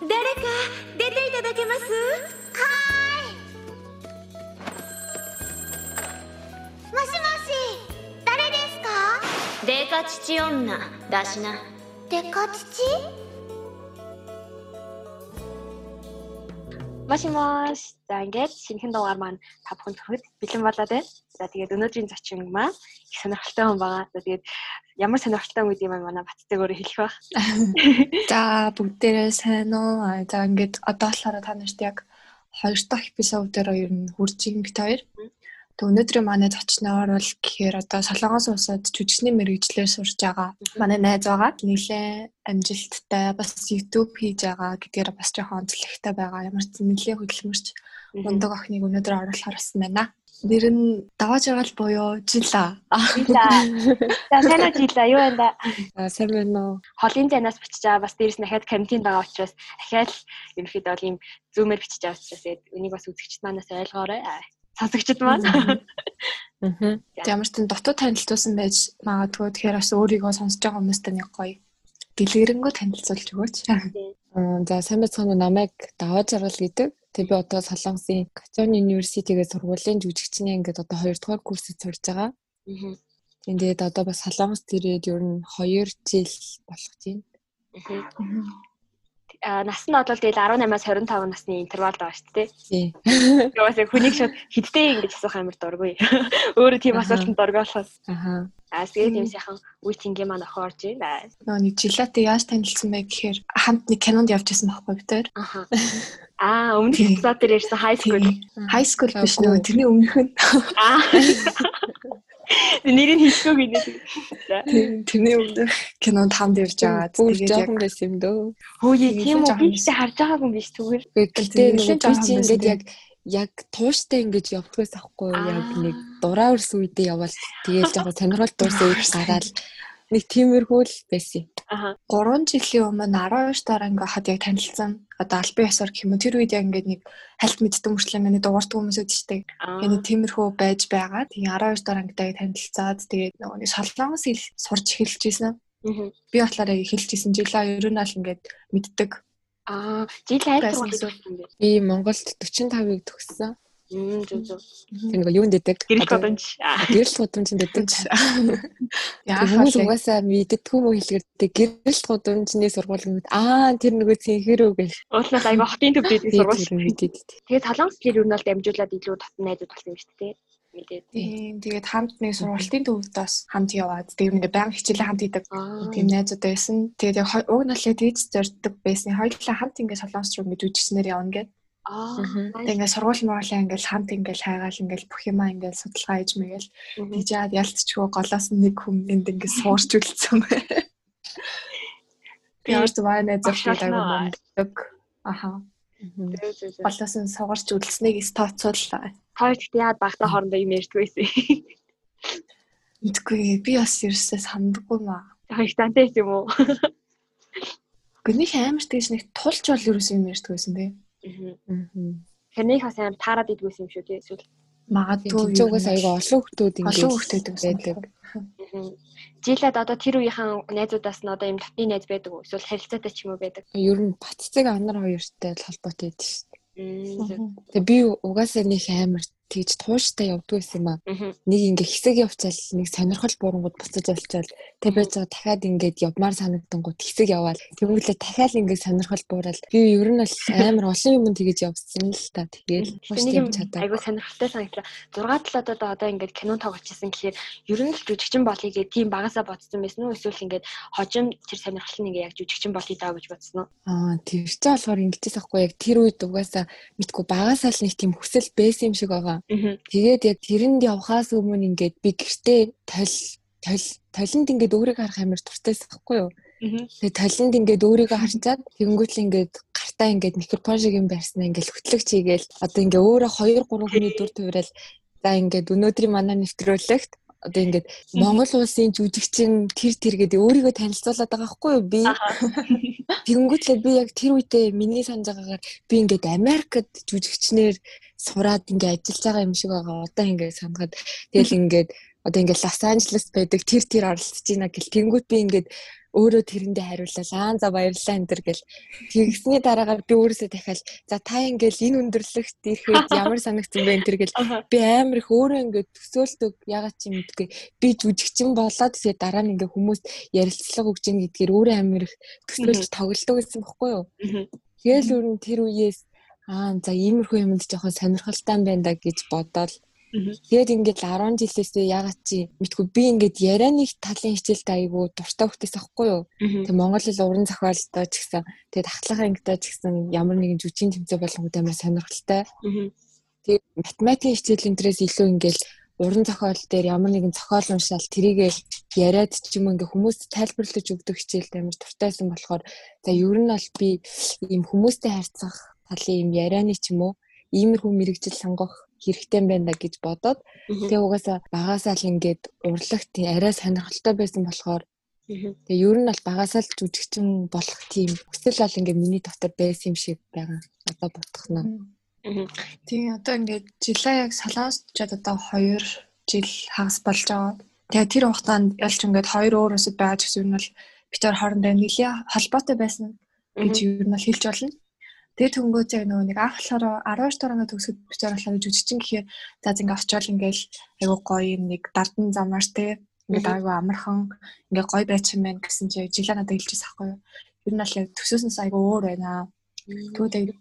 誰か出ていただけます？はーい。もしもし誰ですか？デカ父女だしな。デカ父 Маш маш. За ингээд шинэхэн дугаар маань та бүхэнд хүрэхэд бэлэн болоод байна. За тэгээд өнөөдрийн зочин маань их сонирхолтой хүн байгаа. За тэгээд ямар сонирхолтой хүн гэдэг юм манай Батцэг өөрөө хэлэх байх. За бүгдээрээ сайн уу? За ингээд одоо болохоор та нарт яг хоёр дахь эпизодоор ер нь хүрж байгаа бит хоёр. Тэг өнөөдрийн манай зочноор бол гэхээр одоо Солонгос улсад жүжигчний мэрэгчлэр сурж байгаа. Манай найз байгаа. Нийлээ амжилттай бас YouTube хийж байгаа гэдгээр бас жоохон онцлогтой байгаа. Ямар ч нэлийн хөдөлмөрч мундаг охиныг өнөөдөр оруулахаар болсон байна. Нэр нь давааж байгаа л буюу Жила. За. За сайн уу жила юу байна да? За сайн байна уу? Холын зайнаас бичиж байгаа бас дээрэс нь дахиад карантин байгаа учраас дахиад ерөнхийдөө бол ийм зүүмээр бичиж байгаа учраас энийг бас үзэгчд манаас ойлгоорой. Сонсогчд маань. Аа. Ямар ч н дотоод танилцуулсан байж магадгүй тэгэхээр бас өөрийгөө сонсож байгаа хүмүүстээ нэг гоё дэлгэрэнгүй танилцуулж өгөөч. Аа, За сайн байцгаана уу намайг даваа жаргал гэдэг. Тэг би одоо Солонгосын Качон университетээс сургуулийн жүжигчний ингээд одоо 2 дугаар курсэд сурж байгаа. Аа. Тэгээд одоо бас Солонгост ирээд ер нь 2 жил болох чинь. Аа нас нь бол тэгэл 18-аас 25 насны интервал байгаа шүү дээ. Тий. Тэгээ бас яг хүнийг шууд хидтэй ингэж асуух амар дургүй. Өөрөө тийм асуултанд дургуулах. Аха. Аа тэгээд тийм сайхан үе тэнгийн маань охин орж байна. Нөгөө нэг Жилатай яаж танилцсан бэ гэхээр хамт нэг кинонд явж байсан байхгүй бид тээр. Аха. Аа өмнөх эпизод дээр ярьсан high school. High school биш нөгөө тэрний өмнөх нь Аа. Нэрийг хэлэхгүй гинэ. Тэрний өмнөх кинонд хамт ирж байгаа. Бүр Тэгээд яг жоохон байсан юм дөө. Хөөе тийм үү би ч харж байгаагүй юм биш зүгээр. Гэхдээ нэлээд жоохон ингээд яг яг тууштай ингэж явдгаас ахгүй яг нэг дураа өрс үедээ явбал тэгээл жоохон сонирхол дуурсан үед гараад нэг тиймэрхүү л байсан. Аха. 3 жилийн өмнө 12 дараа ингээ хад яг танилцсан. Одоо албан ёсоор гэх юм уу тэр үед яг ингээ нэг хальт мэддэг мөрчлөө миний дуурдаг хүмүүс. Аа. Энэ тиймэрхүү байж байгаа. Тэгээ 12 дараа ингээ танилцаад тэгээд нөгөө нэг солонгос хэл сурч эхэлж ийсэн. Би болохоор яг эхэлж ийсэн жилаа ер нь аль ингээд мэддэг. Аа, жил айл бэ? Би Монголд 45-ыг төгссөн. Тэр нэг юунд дэдэг? Гэрэл. Аа. Гэрэл гудамж дэдэг. Яа Хүмүүс угаасаа мэддэггүй мө хэлгэрдэг гэрэл гудамжны сургууль юм. Аа тэр нөгөө цэнхэрүү гэл. Уучлаарай айгаа хотын төв дээд Би сургууль. тэр мэдээд. Тэгээд солонгос хэл ер нь бол дамжуулаад илүү татсан найзууд болсон юм шүү дээ. Мэдээд. Тийм тэгээд хамт нэг сургалтын төвд бас хамт яваад тэгээд ингээ баян хичээлээ хамт хийдэг. Тийм найзуудаа байсан. Тэгээд яг уг налээ тэгж зорддог байсан. Хоёулаа хамт ингээ солонгос руу жүжигчнэр явна гэдэг. Аа. Тэгээд ингээ сургууль муурлаа ингээ хамт ингээ хайгаал ингээ бүх юмаа ингээ судалгаа хийж мэгээл Мгм. тийжээд ялцчихгүй голоос нэг хүн энд ингээ суурч үлдсэн бай. Би яаж бай найзууд Багшаална. айгуу мундаг. Аха. Голоос нь сугарч үлдсэнийг стоцууллаа. Хоёр гэхдээ яад багтаа хоорондоо юм ярьдаг байсан. Мэдгүй би бас ерөөсөө сандаггүй маа. Яг их тантай юм уу? Гүнийх амар тэгж нэг тулч бол ерөөсөө юм ярьдаг байсан тий. Мгм. Тэрнийг бас амар таарад идэгсэн юм шүү дээ. Эсвэл Магадгүй угаас аяга олон хүмүүс ингэж олон байсан байдаг. жилээд одоо тэр үеийнхэн найзуудаас нь одоо юм татны найз байдаг уу? Эсвэл харилцаатай ч юм уу байдаг. Ер нь Батцэг анар хоёртой л холбоотой байдаг шүү дээ. Тэгээ би угаасаа нэг амар тэгж тууштай байсан юм аа. Нэг ингээ хэсэг явчаал нэг сонирхол буурангууд буцаж олчаал тэг байж байгаа дахиад ингээд явмаар санагдангууд хэсэг яваал тэгвэл дахиад ингээд сонирхол буурал би ер нь бол амар олон юм тэгэж явсан л та тэгээл тууштай явж чадаа. айгуу сонирхолтой санагдлаа. 6 талаад одоо ингээд кино тоглочихсон гэхээр ер нь л жүжигчин болъё гэх тийм багасаа бодсон байсан уу? Эсвэл ингээд хожим тэр сонирхол нь ингээд яг жүжигчин болъё даа гэж бодсон уу? Аа тэр чинь болохоор ингэжээс ахгүй яг тэр үед угаасаа мэдгүй багасаа л нэг тийм хүсэл байсан юм шиг байгаа. Аа. Тэгээд яг тэрэнд явхаас өмнө ингээд би гэртээ тол тол толинд ингээд өөрийгөө харах амар дуртайс байхгүй юу? Тэгээд толинд ингээд өөрийгөө харчаад тэгэнгүүт л ингээд гартаа ингээд микрофон шиг юм барьснаа ингээд хөтлөгч хийгээл одоо ингээд өөрөө 2 3 хүний дүр туврал за ингээд өнөөдрийн манай нэвтрүүлэгт одоо ингээд Монгол улсын жүжигчин тэр тэр гэдэг өөрийгөө танилцуулаад байгаа байхгүй юу? Би тэгэнгүүтлээ би яг тэр үедээ миний санаж байгаагаар би ингээд Америкт жүжигчнэр сураад ингээд ажиллаж байгаа юм шиг байгаа. Одоо ингээд сангад тэгэл ингээд одоо ингээд Лос Анжелес байдаг тэр тэр оролцож байна гэл тэнгүүт би ингээд өөрөө тэрэндээ хариуллаа. Аа за баярлалаа энэ төр гэл. Тэгсний дараагаар би өөрөөсөө дахиад за та ингээл энэ өндөрлөгт ирэхэд ямар санагдсан бэ энэ төр гэл. Би амар их өөрөө ингээд төсөөлдөг ягаад чи мэдгүй би жүжигчин болоод тэгээ дараа нь ингээ хүмүүс ярилцлага өгч ийн гэдгээр өөрөө амар их төсөөлж тоглолдог гэсэн бохгүй юу? Тэгэл өөр нь тэр үеэс аа за иймэрхүү юмд жоохон сонирхолтой юм байна да гэж бодоод Тэгээд ингээд 10 жилээсээ ягаад чи мэдгүй би ингээд ярианы талын хичээлд айгүй дуртай хөлтөөс ахгүй юу. Тэгээд Монгол хэл уран зохиолтой ч гэсэн тэгээд ахлах ангитай ч гэсэн ямар нэгэн жүжигчин тэмцээн болгоод амар сонирхолтой. Тэгээд математикийн хичээлийн дээрээс илүү ингээд уран зохиол дээр ямар нэгэн зохиол уншаал тэрийгээ яриад ч юм ингээ хүмүүст тайлбарлаж өгдөг хичээлд амар дуртайсан болохоор за ер нь бол би ийм хүмүүстэй харьцах талын ийм ярианы ч юм уу иймэрхүү мэрэгжил сонгох хэрэгтэй байна гэж бодоод тэгээ угаасаа багасаа л ингээд урлагт арай сонирхолтой байсан болохоор тэгээ ер нь бол багасаа л жүжигчин болох тийм хүсэл бол ингээд миний дотор байсан юм шиг байгаа. Одоо бодох нь. Тийм одоо ингээд жилээ яг солонгосчод одоо 2 жил хагас болж байгаа. Тэгээ тэр хугацаанд ялч ингээд хоёр өөрөөсөө байж гэсэн нь бол бид нар хоорондоо нэлийн холбоотой байсан гэж ер нь хэлж болно. Тэгээ төнгөөж яг нөгөө нэг анх болохоор 12 дугаар төгсөд бичээр болохоор жүжигчин гэхээр за зингээ очиод ингээл айгу гоё нэг дардан замаар те ингээд айгу амархан ингээ гоё байчин байна гэсэн чи жилээ надад хэлчихсэн аахгүй юу. Ер нь бол яг төсөөснөөс айгу өөр байна. Тэгвэл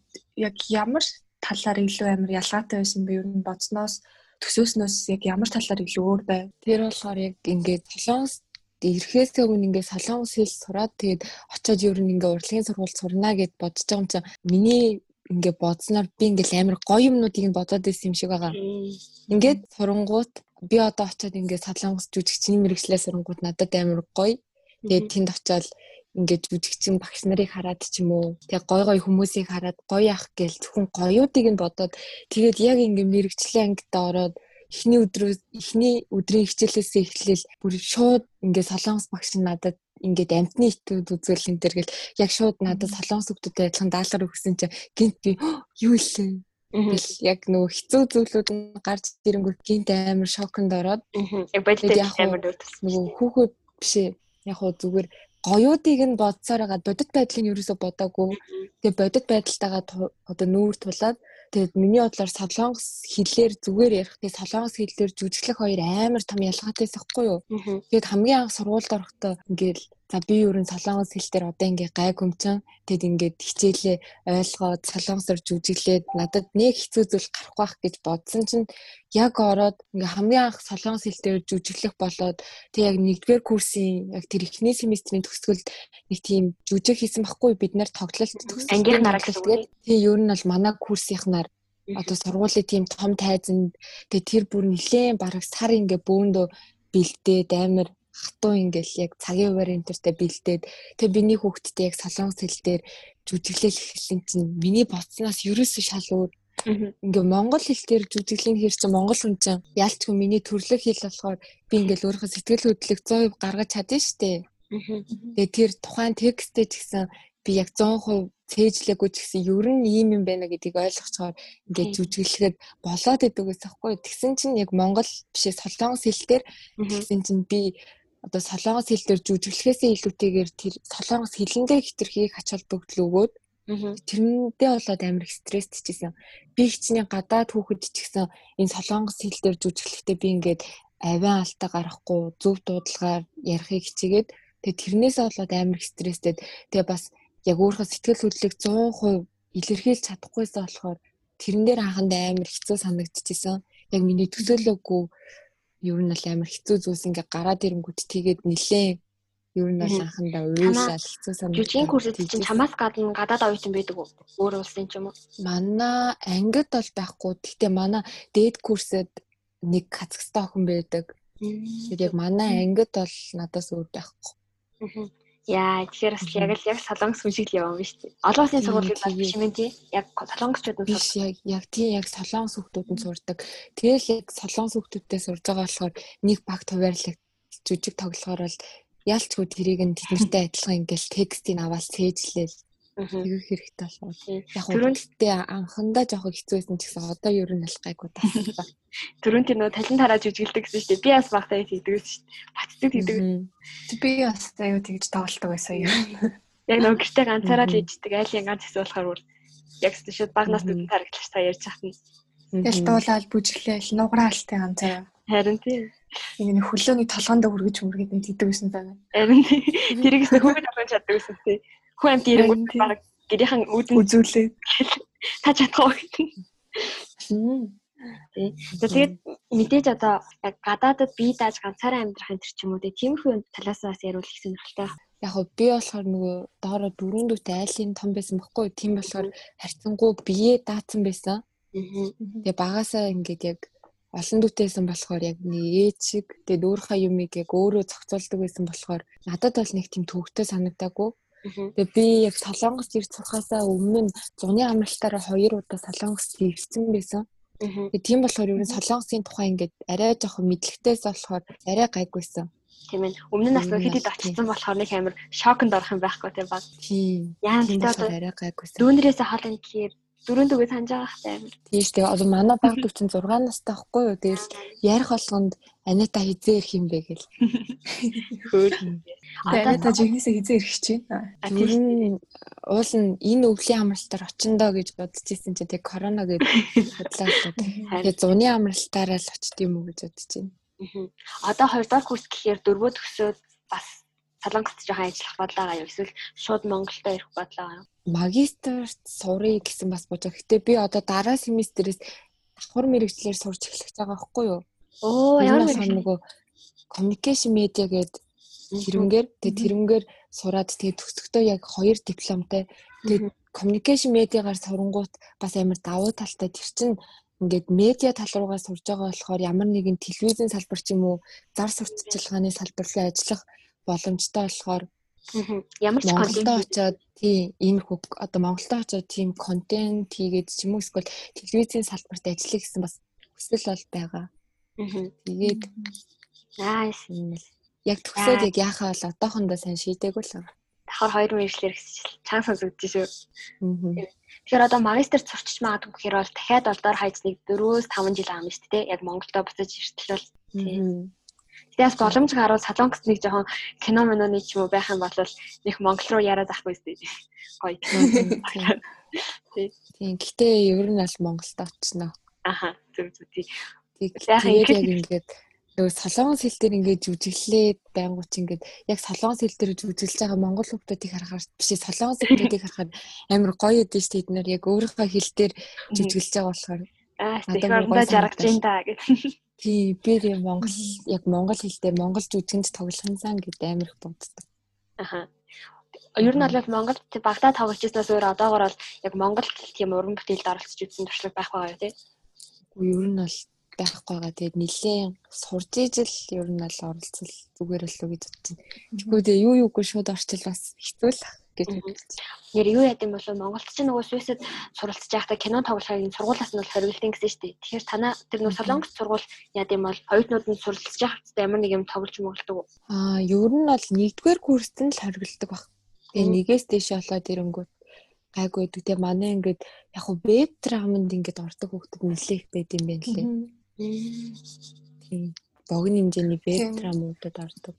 яг ямар талаар илүү амар ялгаатай байсан бэ? Ер нь бодсноос төсөөснөөс яг ямар талаар илүү өөр байв? Тэр болохоор яг ингээд солонгос ирэхээс өмнө ингээд солонгос хэл сураад тэгээд очиод ер нь ингээд урлагийн сургууль сурна гэд бодож байгаа юм чинь миний ингээд бодсноор би ингээд амар гоё юмнуудыг нь бодоод байсан юм шиг байгаа. Ингээд сурангууд би одоо очиод ингээд солонгос жүжигчний мэрэгчлээ сурангууд надад амар гоё. Тэгээд тэнд очиод ингээд жүжигчин багш нарыг хараад ч юм уу тэг гой гой хүмүүсийг хараад гоё ах гээл зөвхөн гоёудыг нь бодоод тэгээд яг ингээд мэрэгчлээ ангид ороод эхний өдрөөс эхний өдрийн хичээлээсээ эхлээл бүр шууд ингээд солонгос багш надад ингээд амтны итүүд үзүүлэн дээр гэл яг шууд надад солонгос хүмүүстэй адилхан даалгар өгсөн чинь гинт би юу илээ? Тэгэл яг нөгөө хэцүү зүйлүүд нь гарч ирэнгүүт гинт амар шоконд ороод яг бодит амар нөгөө хүүхэд биш ээ яг хуу зүгээр гоёудыг нь бодсоор байгаа бодит байдлыг ерөөсө бодоагүй. Тэгээ бодит байдалтайгаа одоо нүүр тулаад Тэгээд миний бодлоор солонгос хэлээр зүгээр ярих тэгээ солонгос хэлээр жүжиглэх хоёр амар том ялгаатай байхгүй юу. Тэгээд хамгийн анх сургуульд орохдоо ингээл За би юу н солонгос хэл дээр одоо ингээ гай көмчин тэгэд ингээд хичээлээ ойлгоод солонгосоор жүжиглээд надад нэг хэцүү зүйл гарахгүй байх гэж бодсон чинь яг ороод ингээ хамгийн анх солонгос хэл дээр жүжиглэх болоод тэг яг нэгдүгээр курсын яг тэр эхний семестрийн төгсгөлд нэг тийм жүжиг хийсэн байхгүй бид нар тоглолт төгсгөл ангийнх нараа тэгээд тийм ер нь бол манай курсынхнаар одоо сургуулийн тийм том тайзанд тэгээ тэр бүр нилээн бараг сар ингээ бөөндөө бэлдээд амар хатуу ингээл яг цагийн хуваар энтертэй бэлдээд тэгээ биний хүүхдтэй яг солонгос хэл дээр жүжиглэл эхэлсэн чинь миний бодсноос ерөөсөө шал өөр ингээ монгол хэл дээр жүжиглэн хэр чинь монгол хүн чинь ялчгүй миний төрлөх хэл болохоор би ингээл өөрийнхөө сэтгэл хөдлөлийг 100% гаргаж чадна штэ. Тэгээ тэр тухайн тексттэй ч гэсэн би яг 100% цээжлээгүй ч гэсэн ер нь ийм юм байна гэдгийг ойлгочоор ингээд жүжиглэхэд болоод идэг гэсэн хэвгүй. Тэгсэн чинь яг монгол бишээ солонгос хэл дээр тэгсэн чинь би одоо солонгос хэл дээр жүжиглэхээсээ илүүтэйгээр тэр солонгос хэлэндээ хитрхийг ач холбогдол өгөөд тэрэндээ болоод амар чийсэн. Би хичнээн гадаад хүүхэд ч гэсэн энэ солонгос хэл дээр жүжиглэхдээ би ингээд авиан алтаа гарахгүй зөв дуудлагаар ярихыг хичээгээд тэгээ тэрнээсээ болоод амар стресстэй. Тэгээ бас яг өөрийнхөө сэтгэл хөдлөлийг 100% илэрхийлж чадахгүйсэн болохоор тэрэн дээр анханд амар хэцүү санагдчихсэн. Яг миний төсөөлөөгүй ер нь бол амар хэцүү зүйлс ингээ гараад ирэнгүүт тэгээд нилээн ер нь бол анхандаа уйлал хэцүү санагдав. Жүжигний курсэд чинь чамаас гадна гадаад оюутан байдаг уу? Өөр улсын ч юм уу? Манай ангид бол байхгүй. Гэхдээ манай дээд курсэд нэг Казахстан охин байдаг. Тэгээд яг манай ангид бол надаас өөр байхгүй. Яа, тэгэхээр бас яг л яг солонгос хүн шиг л яваа юм шүү дээ. Олон улсын сургуулийн бас биш юм тий. Яг солонгосчууд нь биш яг яг тий яг солонгос хүмүүсд нь сурдаг. Тэгэл яг солонгос хүмүүстэй сурж байгаа болохоор нэг баг туваарлаг жүжиг тоглохоор бол ялчгүй тэрийг нь тэднэртэй адилхан ингээл текстийг аваад цээжлээл Тэгэх хэрэгтэй. Тийм. Яг Түрүүн- хөлтөө анхандаа жоохон хэцүү байсан ч гэсэн одоо ер нь аль гайгүй тасалсан. Түрүүн тэр нөө талент хараад жүжиглдэг гэсэн шүү дээ. Би бас багтаа хийдэг гэсэн шүү дээ. Батдаг хийдэг. Би бас аюу тэгж тоглолтог байсан юм. Яг нөгөө гэртээ ганцаараа л иждэг айлын ганц хэсэг болохоор бүр яг ч шууд баг нас Мгм. үдэн харагдлаж та ярьж хахна. Тэгэл Мгм. дуулаад бүжиглээл нуграалтай ганцаараа. Харин тийм. Ингээ нэг хөлөөний толгоонд хүргэж мөргөд нэг тэгдэг байсан байна. Харин тийм. тэрийг ч хүүхэд авах чаддаг гэсэн тийм. Хүн амт ирэнгүүт баг гэрийнхэн үүдэн Үзүүлээ. та чадахгүй гэдэг. Тэгээд мэдээж одоо яг гадаадад бие дааж ганцаараа амьдрах энэ төр ч юм уу тиймэрхүү талаас бас яриул их сонирхолтой. Яг гоо би болохоор нөгөө доороо дөрөв дүүтэй айлын том байсан бохгүй. Тийм болохоор харьцангуй бие даацсан байсан. Тэгээ багасаа ингээд яг олон дүүтэйсэн болохоор яг нэг ээж шиг тэгээд өөрийнхөө юмыг яг өөрөө зохицуулдаг байсан болохоор надад бол нэг тийм төвөгтэй санагдаагүй. Тэгээ би яг солонгос ирж сурахаасаа өмнө зуны амралтаараа хоёр удаа солонгост ирсэн байсан. Тэгээ тийм болохоор ер нь солонгосын тухай ингээд арай жоохон мэдлэгтэйс болохоор арай гайгүйсэн. Тийм ээ. Өмнө нь бас хэд хэд очсон болохоор нэг амар шоконд орох юм байхгүй тийм баг. Тийм. Яа болохоор одоо арай гайгүйсэн. дүүнэрээс хаална гэхээр дөрөв дүүгээ санаж байгаа хтай амар. Тийм шүү дээ. Одоо манай баг дүү чинь 6 настай байхгүй юу? Тэгэл ярих болгонд Анита хизээ ирэх юм бэ гэл. Хөөр. Тэгээ та жигнэсээ хизээ ирэх чинь. Тийм. нь уул нь энэ өвлийн амралтаар очиндоо гэж бодож ирсэн чинь тэг корона гэж бодлоо. Тэгээ зуны амралтаараа л очт юм уу гэж бодож байна. Одоо хоёрдугаар курс гэхээр дөрвөө төгсөөд бас Солонгост жоохон ажиллах бодлоо юу эсвэл шууд Монголдо ирэх бодлоо юу? Магистрт сурыг гэсэн бас бодож. Гэтэ би одоо дараа семестрээс давхар мэрэгчлэр сурч эхлэх байгаа байхгүй юу? Оо Ямар нөгөө communication media гэдэг тэрнгээр тэгээ тэрнгээр сураад тэгээ төгсөхдөө яг хоёр дипломтой тэгээ communication media-гаар сурангуут бас амар давуу талтай тэр чинь ингээд медиа тал руугаа сурж байгаа болохоор ямар нэгэн телевизийн салбар ч юм уу зар сурталчилгааны салбар руу ажиллах боломжтой болохоор. Ямар ч контент очиод тийм энэ хөг одоо Монголдо очиод тийм контент хийгээд ч юм уу эсвэл телевизийн салбарт ажиллах гэсэн бас хүсэл бол байгаа. Тэгээд Nice. юм л яг төгсөөд яг яахаа бол одоохондоо сайн шийдээгүй л байгаа. Давхар хоёр мэрэгчлэр гэсэн чанга сонсогдож шүү. Тэгэхээр одоо магистрт сурчиж магадгүй гэхээр бол дахиад олдоор хайж нэг 4-5 жил аам шүү дээ. Яг Монголдо буцаж иртэл бол Мгм. Тэгээс боломж гарвал Солонгост нэг жоохон кино миноны ч юм уу байх юм бол нэг Монгол руу яриад шүү дээ. Гоё. Тийм. Гэтэ ер нь аль Монголд очно. Аха. Зүг зүг тий. Тэг Яахан тэгээд ингэх- яг ингээд нөгөө солонгос хэл дээр ингээд жүжиглээд байнгут ингээд яг солонгос хэл дээр жүжиглэж байгаа монгол хүмүүсийг харахаар биш солонгос хүмүүсийг харахаар амар гоё өдөө шүү дээ. Эднэр яг өөрийнхөө хэл дээр жүжиглэж байгаа болохоор Аа, бүр орондоо жаргаж ин да гэж. Тий би тийм монгол яг монгол хэлтэй монгол жүжигэнд тоглохынсан гэдэг амар их боддог. Аха. Ер нь бол Монголд Багдад тоглож ирснээс өөр одоогор бол яг Монгол тийм уран бүтээлд оролцож үзсэн туршлага байх байгаа тий. Уу ер нь бол байхгүй байгаа. Тэгээд нилээн сурж ижил ер нь бол оролцол зүгээр л үү гэж байна. Тэгвэл юу юугүй шууд орчил бас хэцүү л ах гэж байна. Нэр юу яд юм бол Монголд ч нөгөө Свиссэд суралцж байхдаа кино тоглохыг энэ сургуулиас нь бол хориглолтын гэсэн шүү дээ. Тэгэхээр танаа тэр нөгөө Солонгос сургууль яд юм бол оюутнууд нь суралцж байхдаа ямар нэг юм тоглож мөглөдөг үү? Аа ер нь бол нэгдүгээр курст нь л хоригддаг баг. Тэгээ нэгээс дэш болоод ирэнгүүт гайгүй байдаг. Тэгээ манай ингээд яг хуу веб драманд ингээд ордог хүүхдүүд нэлээх байд юм байна лээ. Тийм. Богино хэмжээний веб драмуудад ордог.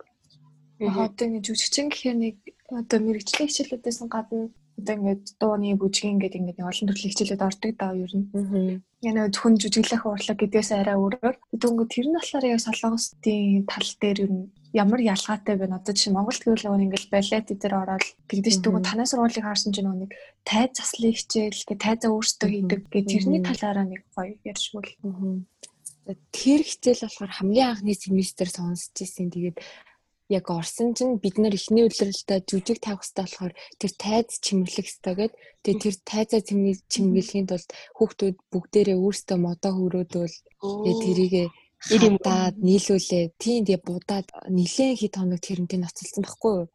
Яг одоо ингэ жүжигчин гэхээр нэг одоо мэрэгжлийн хичээлүүдээс гадна одоо ингээд дууны бүжгийн гэдэг ингээд нэг олон төрлийн хичээлүүд ордог даа ер нь. Аа. Яна зөвхөн жүжиглэх урлаг гэдгээс арай өөрөөр. Тэгвэл тэр нь болохоор яг солонгостын тал дээр ер нь ямар ялгаатай байна. Одоо жишээ Монголд гэвэл нөгөө ингээл балет дээр ороод тэгдэж дүүг танай сургуулийг харсан чинь нөгөө нэг тайз заслын хичээл гэ тайзаа өөртөө хийдэг гэ тэрний талаараа нэг гоё ярьшгүй. За, Тэр хичээл болохоор хамгийн анхны семестр сонсч ирсэн. Тэгээд яг орсон чинь бид нар эхний үлрэлтээ жүжиг тавих хэрэгтэй болохоор тэр тайз чимэрлэх хэрэгтэй гэдэг. Тэгээд тэр тайзаа чимэглэх чимэглэхийн тулд хүүхдүүд бүгдээрээ өөрсдөө модоо хөрөөдөл тэгээд тэрийгэ юм. хадаад нийлүүлээ. Тийм тэгээ будаад нилээн хит хоног тэрнтэй ноцолсон байхгүй юу?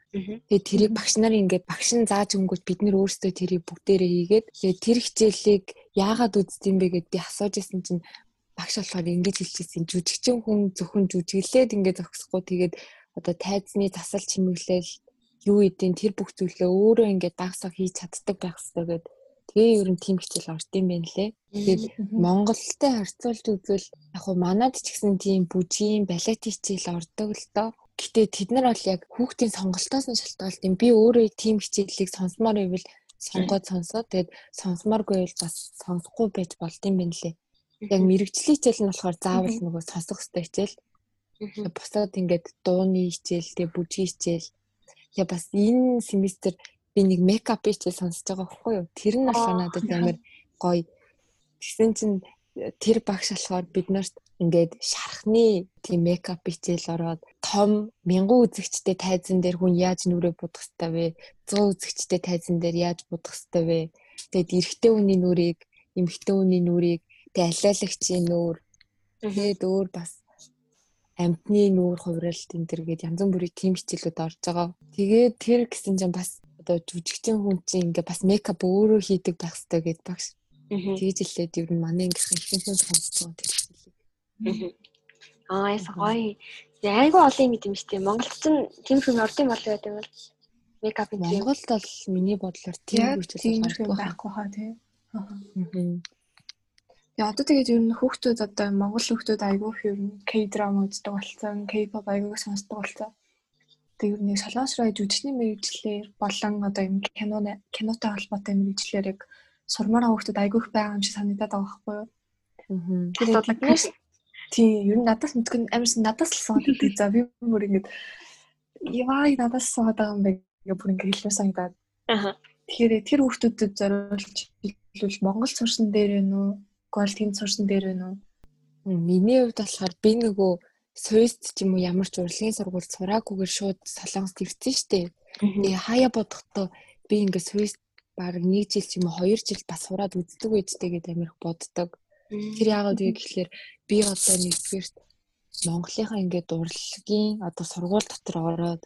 Тэгээд тэрийг багш нарын ингээд багш нь зааж өнгөж бид нэр өөрсдөө тэрийг бүгдээрээ хийгээд тэгээд тэр хичээлийг яагаад үздэм бэ гэд би асууж исэн чинь багш болохоор ингэж хэлчихсэн жүжигчин хүн зөвхөн жүжиглээд ингээд зогсохгүй тэгээд одоо тайзны засал чимэглэл юу идэв тэр бүх зүйлээ өөрөө ингээд дагсаа хийж чаддаг байх хэрэгтэй гэдэг. Тэгээ ер нь тийм хичээл орд юм байна лээ. Тэгээд Монголтой харьцуулж үзвэл яг хуу манад ч гэсэн тийм бүжгийн балет хичээл ордог л доо. Гэтэ тэд нар бол яг хүүхдийн сонголтоос нь шалтгаалт юм. Би өөрөө тийм хичээлийг сонсомоор байвал сонгоод сонсоод тэгээд сонсомооргүй бол бас сонсохгүй байж болд юм байна лээ. Яг мэрэгжлийн хичээл нь болохоор заавал нөгөө сонсох хэрэгтэй хичээл. Бусаад ингээд дууны хичээл, тэгээд бүжгийн хичээл. Я бас энэ семестр би нэг мейкап хичээл сонсож байгаа байхгүй юу? Тэр нь болохоор надад амар гоё. Тэгсэн чинь тэр багш болохоор бид нарт ингээд шархны тийм мейкап хичээл ороод том мянган үзэгчтэй тайзан дээр хүн яаж нүрээ будах хэвтэй вэ? 100 үзэгчтэй тайзан дээр яаж будах хэвтэй вэ? Тэгэд эрэгтэй хүний нүрийг, эмэгтэй хүний нүрийг, тэг алиалагчийн нүур, тэгээд өөр бас амтны нүүр хувиралт энэ төр гээд янз бүрийн тим хичээлүүд орж байгаа. Тэгээд тэр гэсэн чинь бас одоо жүжигчин хүн чинь ингээ бас мейкап өөрөө хийдэг байх хэрэгтэй гэд багш. Тэгж хэлээд ер нь манай ангийнхан ихэнхэн сонсдог тэр хичээлийг. Аа яс гоё. Айгу олон юм юм дээ. Монголд ч тийм юм орд юм болоо гэдэг бол мейкап юм. Монголд бол миний бодлоор тийм хичээл байхгүй хаа тий. Аа. Яа одоо тэгээд ер нь хүүхдүүд одоо монгол хүүхдүүд айгүй их ер нь K-drama үздэг болсон, K-pop айгүй сонсдог болсон. Тэг ер нь солонгосроо жүжигчний мэрэгчлэр болон одоо юм кино кинотой холбоотой мэрэгчлэр яг сурмаараа хүүхдүүд айгүй их байгаа юм шиг санагдаад байгаа байхгүй юу? Аа. Тэгээд тий ер нь надаас мэдгүй амарсан надаас л суугаад байдаг. За би бүр ингэж яа надаас байгаа юм бэ гэх бүр ингэ хэлмээр санагдаад. Аа. Тэгэхээр тэр хүүхдүүдэд зориулж хэлвэл Монгол сурсан дээр нь үү Тэгвэл тэнд сурсан дээр байна уу? Миний хувьд болохоор би нөгөө Суйст ч юм уу ямар ч урлагийн сургууль сураагүйгээр шууд Солонгост ирсэн штэ. Тэгээ хаяа бодохдоо би ингээд Суйст баг 1 жил ч юм уу 2 жил бас сураад үздэг үедтэй гэдэг амирх боддог. Тэр яагаад вэ гэхэлэр би одоо нэгдүгээрт Монголынхаа ингээд урлагийн одоо сургууль дотор ороод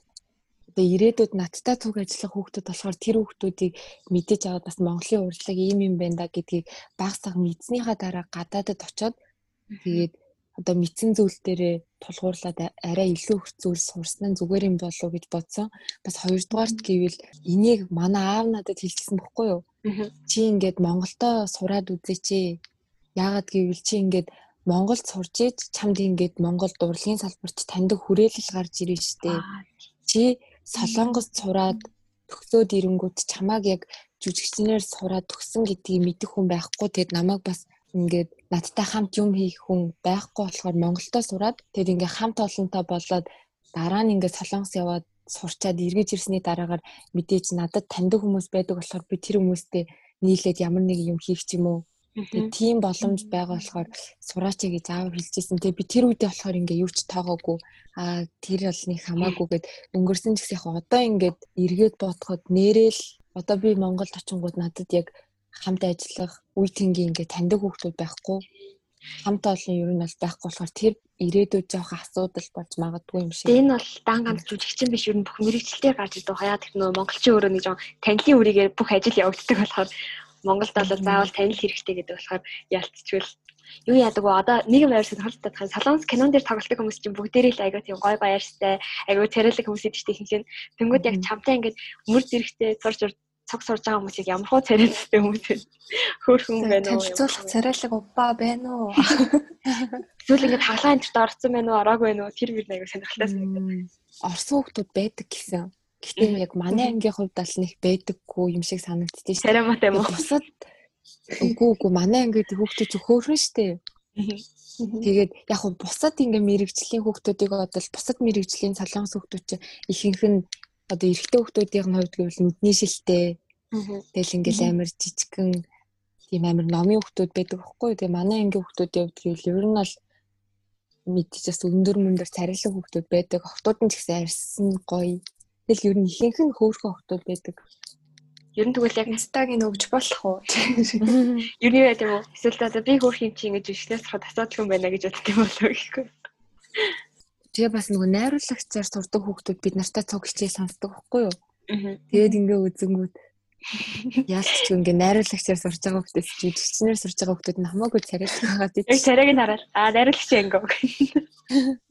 одоо ирээдүйд надтай цуг ажиллах хүүхдүүд болохоор тэр хүүхдүүдийг мэдээж аваад бас Монголын урлаг ийм юм байна да гэдгийг баг саг мэдснийхаа дараа гадаадд очоод тэгээд одоо мэдсэн зүйл дээрээ тулгуурлаад арай илүү их зүйл сурсан нь зүгээр юм болов уу гэж бодсон. Бас хоёрдугаарт гэвэл энийг манай аав надад хэлсэн бохгүй юу? Чи ингээд Монголдо сураад үзээч ээ. Яагаад гэвэл чи ингээд Монголд сурч иж чамд ингээд Монгол урлагийн салбарт таньдаг хүрээлэл гарч ирнэ штэ. Чи Солонгост сураад төгсөөд ирэнгүүт чамааг яг жүжигчнээр сураад төгсөн гэдгийг мэдэх хүн байхгүй. Тэгэд намайг бас ингээд надтай хамт юм хийх хүн байхгүй болохоор Монголдо сураад тэгэд ингээд хамт олонтой болоод дараа нь ингээд Солонгос яваад сурчаад эргэж ирсний дараагаар мэдээж надад таньдаг хүмүүс байдаг болохоор би тэр хүмүүстэй нийлээд ямар нэг юм хийх ч юм уу Тэгээ тийм боломж байгаа болохоор сураач гэж аав хэлчихсэн. Тэгээ би тэр үедээ болохоор ингээ юу ч тоогоогүй. Аа тэр бол нэг хамаагүй гэд өнгөрсөн ч гэсэн яг одоо ингээд эргээд бодоход нэрэл одоо би Монголд очингууд надад яг хамт ажиллах үе тэнгийн ингээ таньдаг хүмүүс байхгүй. Хамт олон ер нь бол байхгүй болохоор тэр ирээдүйд жоох асуудал болж магадгүй юм шиг. Энэ бол дан ганц жүжигчин биш ер нь бүх мэрэгчлэлээр гарч ирдэг. Хаяа тэр нөө монголчин өөрөө нэг жоо танилын үрийгээр бүх ажил явагддаг болохоор Монголд бол заавал танил хэрэгтэй гэдэг болохоор ялцчихвал юу яадаг вэ? Одоо нэгэн байр сонирхолтой тахын салонс кинон дээр тоглолтын хүмүүс чинь бүгдээрээ л аяга тийм гой баяртай, аяга царайлаг хүмүүс идэж тийхэнх. Тэнгүүд яг чамтай ингээд мөр зэрэгтэй сурж цог сурж байгаа хүмүүсийг ямар хөө царайлттай хүмүүс вэ? Хөөхөн байна уу? Танилцуулах царайлаг убаа байна уу? Эсвэл ингээд хаглаа энтерт орсон байна уу? Ороагүй байна уу? Тэр мөр аяга сонирхолтой санагдав. Орсон хүмүүс байдаг гэсэн. Гэхдээ яг манай ангийн хувьд бол нэг байдаггүй юм шиг санагддээ шүү. Царамат юм уу? Бусад үгүй үгүй манай ангид хүүхдүүд зөвхөөрөн штэ. Тэгээд яг хөө бусад ингээ мэрэгжлийн хүүхдүүдийг бодвол бусад мэрэгжлийн солонгос хүүхдүүд чинь ихэнх нь одоо эрэгтэй хүүхдүүдийн хувьд гэвэл нүдний шилтэй. Тэгэл ингээл амар жижигхэн тийм амар номын хүүхдүүд байдаг байхгүй. Тэгээ манай ангийн хүүхдүүдийн хувьд гэвэл ер нь бол мэдчихээс өндөр мөндөр царилэг хүүхдүүд байдаг. Охтууд нь ч гэсэн арьсан гоё Тэгэл ер нь ихэнх нь хөөрхөн охтууд байдаг. Ер нь тэгвэл яг инстагийн өгж болох уу? Ер нь яа гэм үү? Эсвэл одоо би хөөрх юм чи ингэж өчлөөс хад асуудал юм байна гэж боддог юм болоо гэхгүй. Тэгээ бас нөгөө найруулагчаар сурдаг хүүхдүүд бид нартай цуг хичээл сонсдог байхгүй юу? Тэгээд ингээ үзэнгүүт яалч ч ингээ найруулагчаар сурж байгаа хүүхдээс жүжигчнэр сурж байгаа хүүхдүүд нь хамаагүй царайтай байгаа тийм. Яг царайг нь хараад аа найруулагч ангөө.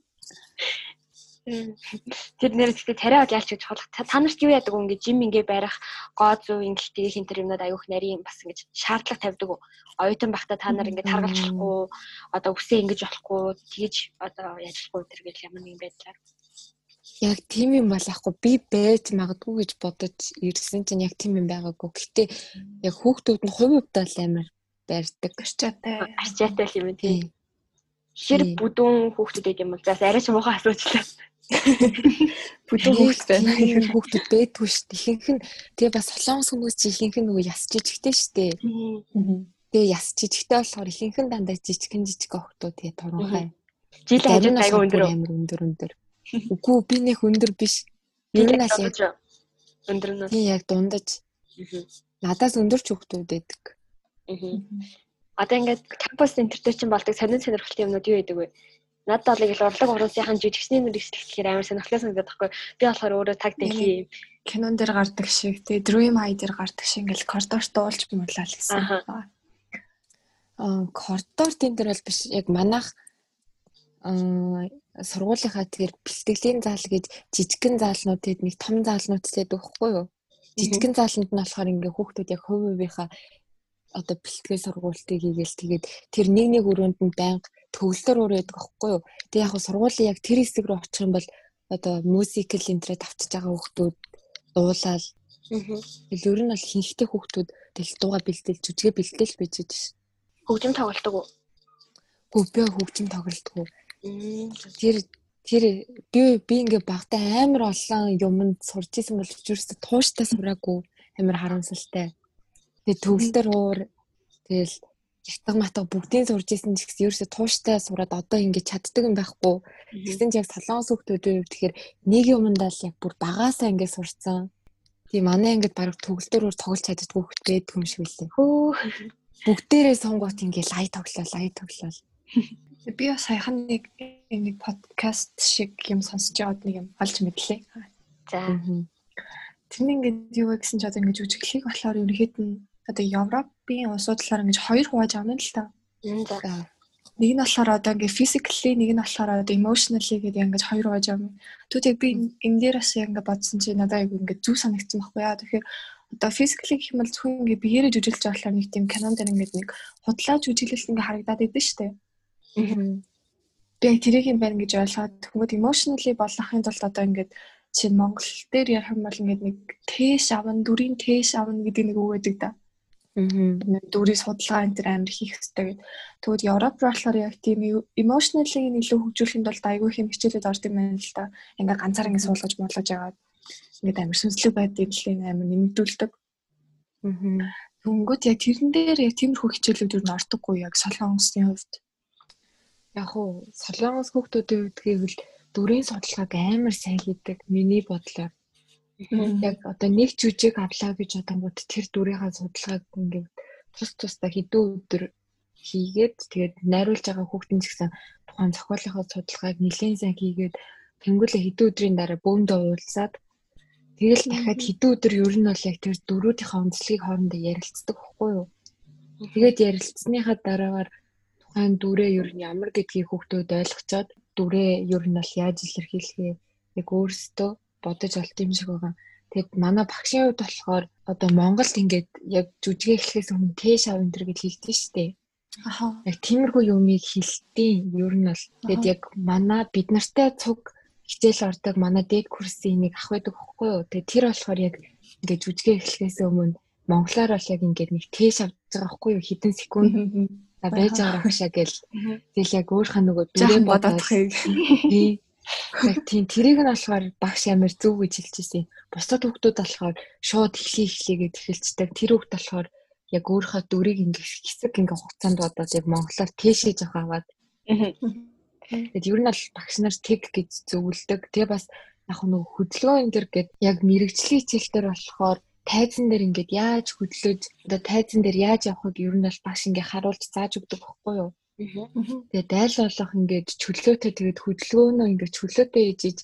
Тэр нэр гэхдээ тариа бол ялч гэж чухал. Та нарт юу яадаг вэ? Ингээ жим ингээ барих, гоо зүү ингэлтийг хин тэр юмнууд аюух нарийн бас ингээ шаардлага тавьдаг уу? Оюутан байхдаа та нар ингээ таргалж болохгүй, одоо үсээ ингэж болохгүй, тэгэж одоо яаж болохгүй тэр гэл ямар нэгэн байдлаар. Яг тийм юм болохгүй би байж магадгүй гэж бодож ирсэн чинь яг тийм юм байгаагүй. Гэтэ яг хүүхдүүд нь хувь хувьдаа л амар байрдаг. Арчаатай. Арчаатай л юм тий. Тийм. Хэр бүдүүн хүүхдүүд юм бол заас арай ч муухай асуучлаа. Бүдүүн хүүхэд байна. Тийм хүүхдүүд байдгүй шүү дээ. Ихэнх нь тэгээ бас солонгос хүмүүс чи ихэнх нь нөгөө яс жижигтэй шүү дээ. Тэгээ яс жижигтэй болохоор ихэнх нь дандаа жижигхэн жижиг охтууд тэгээ туранхай. Жил хажууд айгу өндөр. амар өндөр өндөр. Үгүй би нэх өндөр биш. Нь аль яг өндөр нь. тийм яг дундаж надаас өндөр ч хүүхдүүд байдаг. Одоо ингээд кампус центр дээр чинь болдог сонин сонирхолтой юмнууд юу гэдэг вэ? Надад бол их урлаг уруулсынхан жижигсний мэрэгчлэл гэхээр амар сонирхолтой санагдаад байхгүй. Би болохоор өөрөө таг дэлхий. кинон дээр гардаг шиг тэгээ Dream High дээр гардаг шиг ингээл коридорт дуулж муулаа л гэсэн. Аа коридор дээр бол биш яг манайх аа сургуулийнхаа тэгэхээр бэлтгэлийн зал гэж жижигхэн заалнууд тэгээд нэг том заалнууд тэгээд өгөхгүй юу? Жижигхэн заалнууд нь болохоор ингээ хүүхдүүд яг хувь хувийнхаа одоо бэлтгэл сургуультыг хийгээл тэгээд тэр нэг нэг өрөөнд нь байнга төгөлдөр өрөөдөг аахгүй юу? Тэгээд яг сургуулийн яг тэр хэсэг рүү очих юм бол одоо мюзикл энтрээ тавчиж байгаа хүүхдүүд дуулаад тэгэл ер нь бол хинхтэй хүүхдүүд тэгэл дууга бэлдэл жүжигэ бэлдэл байж ш. Хөгжим тоглолдог уу? Гү би хөгжим тоглолтгүй. Тэр тэр би би ингээ багтаа амар олон юмд сурч исэн бол ч тууштай сураагүй амар харамсалтай. Тэгээ төгөлдөр уур тэгэл ятг матг бүгдийг сурж исэн ч гэсэн ерөөсө тууштай сураад одоо ингээ чаддаг юм байхгүй. Тэгсэн ч яг солонгос хүмүүсийн хувьд тэгэхээр нэг юмдаа л яг бүр багаасаа ингээ сурцсан. Тийм манай ингээд баг төгөлдөр уур тоглож чаддгүй хөлт байдаг юм шиг үлээ. Хөө. Бүгдээрээ сонгоот ингээ лай тоглоо лай тоглоо. Би бас саяхан нэг нэг подкаст шиг юм сонсож яваад нэг юм олж мэдлээ. За. Тэрний ингээд юу вэ гэсэн чи одоо ингээд жүжиглэхийг болохоор ерөнхийд нь одоо Европын улсууд талаар ингээд хоёр хувааж авна л та. Нэг нь болохоор одоо ингээд physically нэг нь болохоор одоо emotionally гэдэг ингээд хоёр хувааж авна. Яг би энэ дээр бас ингээд бодсон чи надад айгүй ингээд зүг санагдсан байхгүй яа. Тэгэхээр одоо physically гэх юм бол зөвхөн ингээд биеэрээ жүжиглэж байгаа болохоор нэг тийм кинон дээр ингээд нэг худлаа жүжиглэлт ингээд харагдаад идэв штэ. Би яг тэрийг юм байна гэж ойлгоод тэгмэд emotionally болохын тулд одоо ингээд чинь Монгол дээр ярих юм бол ингээд нэг тэш авна, дүрийн тэш авна гэдэг нэг үг байдаг да. Нэг дүрийн судалгаа энэ төр амар хийх хэрэгтэй гэдэг. Тэгвэл Европ болохоор яг тийм emotionally илүү хөгжүүлэхэд бол айгүй их хэмжээлээд орд юм байна л да. Ингээд ганцаар ингээд суулгаж муулгаж яваад ингээд амар сүнслэг байдгийг л амар нэмэгдүүлдэг. Тэнгүүт яг тэрэн дээр яг тиймэрхүү хичээлүүд юу н ордоггүй яг солонгосын хувьд. Яг уу солонгос хүүхдүүдийн хувьд гэвэл дүрийн судалгааг амар сайн хийдэг миний бодлоор. Яг одоо нэг жүжиг авлаа гэж бодонгууд тэр дүрийнхаа судалгааг ингээд тус тусдаа хэдэн өдөр хийгээд тэгээд найруулж байгаа хүүхдэн ч гэсэн тухайн зохиолынхаа судалгааг нэлээд сайн хийгээд тэнгуүлээ хэдэн өдрийн дараа бөөндөө уулзаад тэгэл дахиад хэдэн өдөр ер нь бол яг тэр дөрүүдийнхаа онцлогийг хоорондоо ярилцдаг байхгүй юу. Тэгээд ярилцсныхаа дараагаар тухайн дүрээ ер нь ямар гэдгийг хүүхдүүд ойлгочоод дүрээ ер нь бол яаж илэрхийлэхээ яг өөрсдөө бодож олт юм шиг байгаа. Тэгэд манай багшийн хувьд болохоор одоо Монголд ингээд яг жүжигэ эхлэхээс өмнө тэш ав энэ төр гэж хэлдэг шүү дээ. Аха. Яг тиймэрхүү юмыг хэлтiin ер нь бол тэгэд яг манай бид нартай цуг хичээл ордог манай дээд курсын нэг ах байдаг байхгүй юу. Тэгээ тэр болохоор яг ингээд жүжигэ эхлэхээс өмнө монголоор бол яг ингээд нэг тэш авч байгаа байхгүй юу хэдэн секунд За байж байгаа багшаа гэл. Тэгэл яг өөрхөн нөгөө дүрээ бодохыг. Тий. Яг тийм тэрийг нь болохоор багш амар зөв гэж хэлчихсэн. Бусдад хүүхдүүд болохоор шууд эхлэе эхлэе гэж хэлцдэг. Тэр хүүхд болохоор яг өөрийнхөө дүрийг ингээ хэсэг ингээ хугацаанд бодоод яг монголоор тийшээж аваад. Тэгэд ер нь бол багш нар тэг гэж зөвлөдөг. Тэгээ бас яг нөгөө хөдөлгөөн энэ төр гээд яг мэрэгжлийн хичээлдэр болохоор тайзан дээр ингээд яаж хөдлөж одоо тайзан дээр яаж явахыг ер нь бол багш ингээ харуулж зааж өгдөг байхгүй юу? Тэгээ дайл болох ингээд чөлөөтэй тэгээд хөдөлгөөнөө ингээд чөлөөтэй ээжиж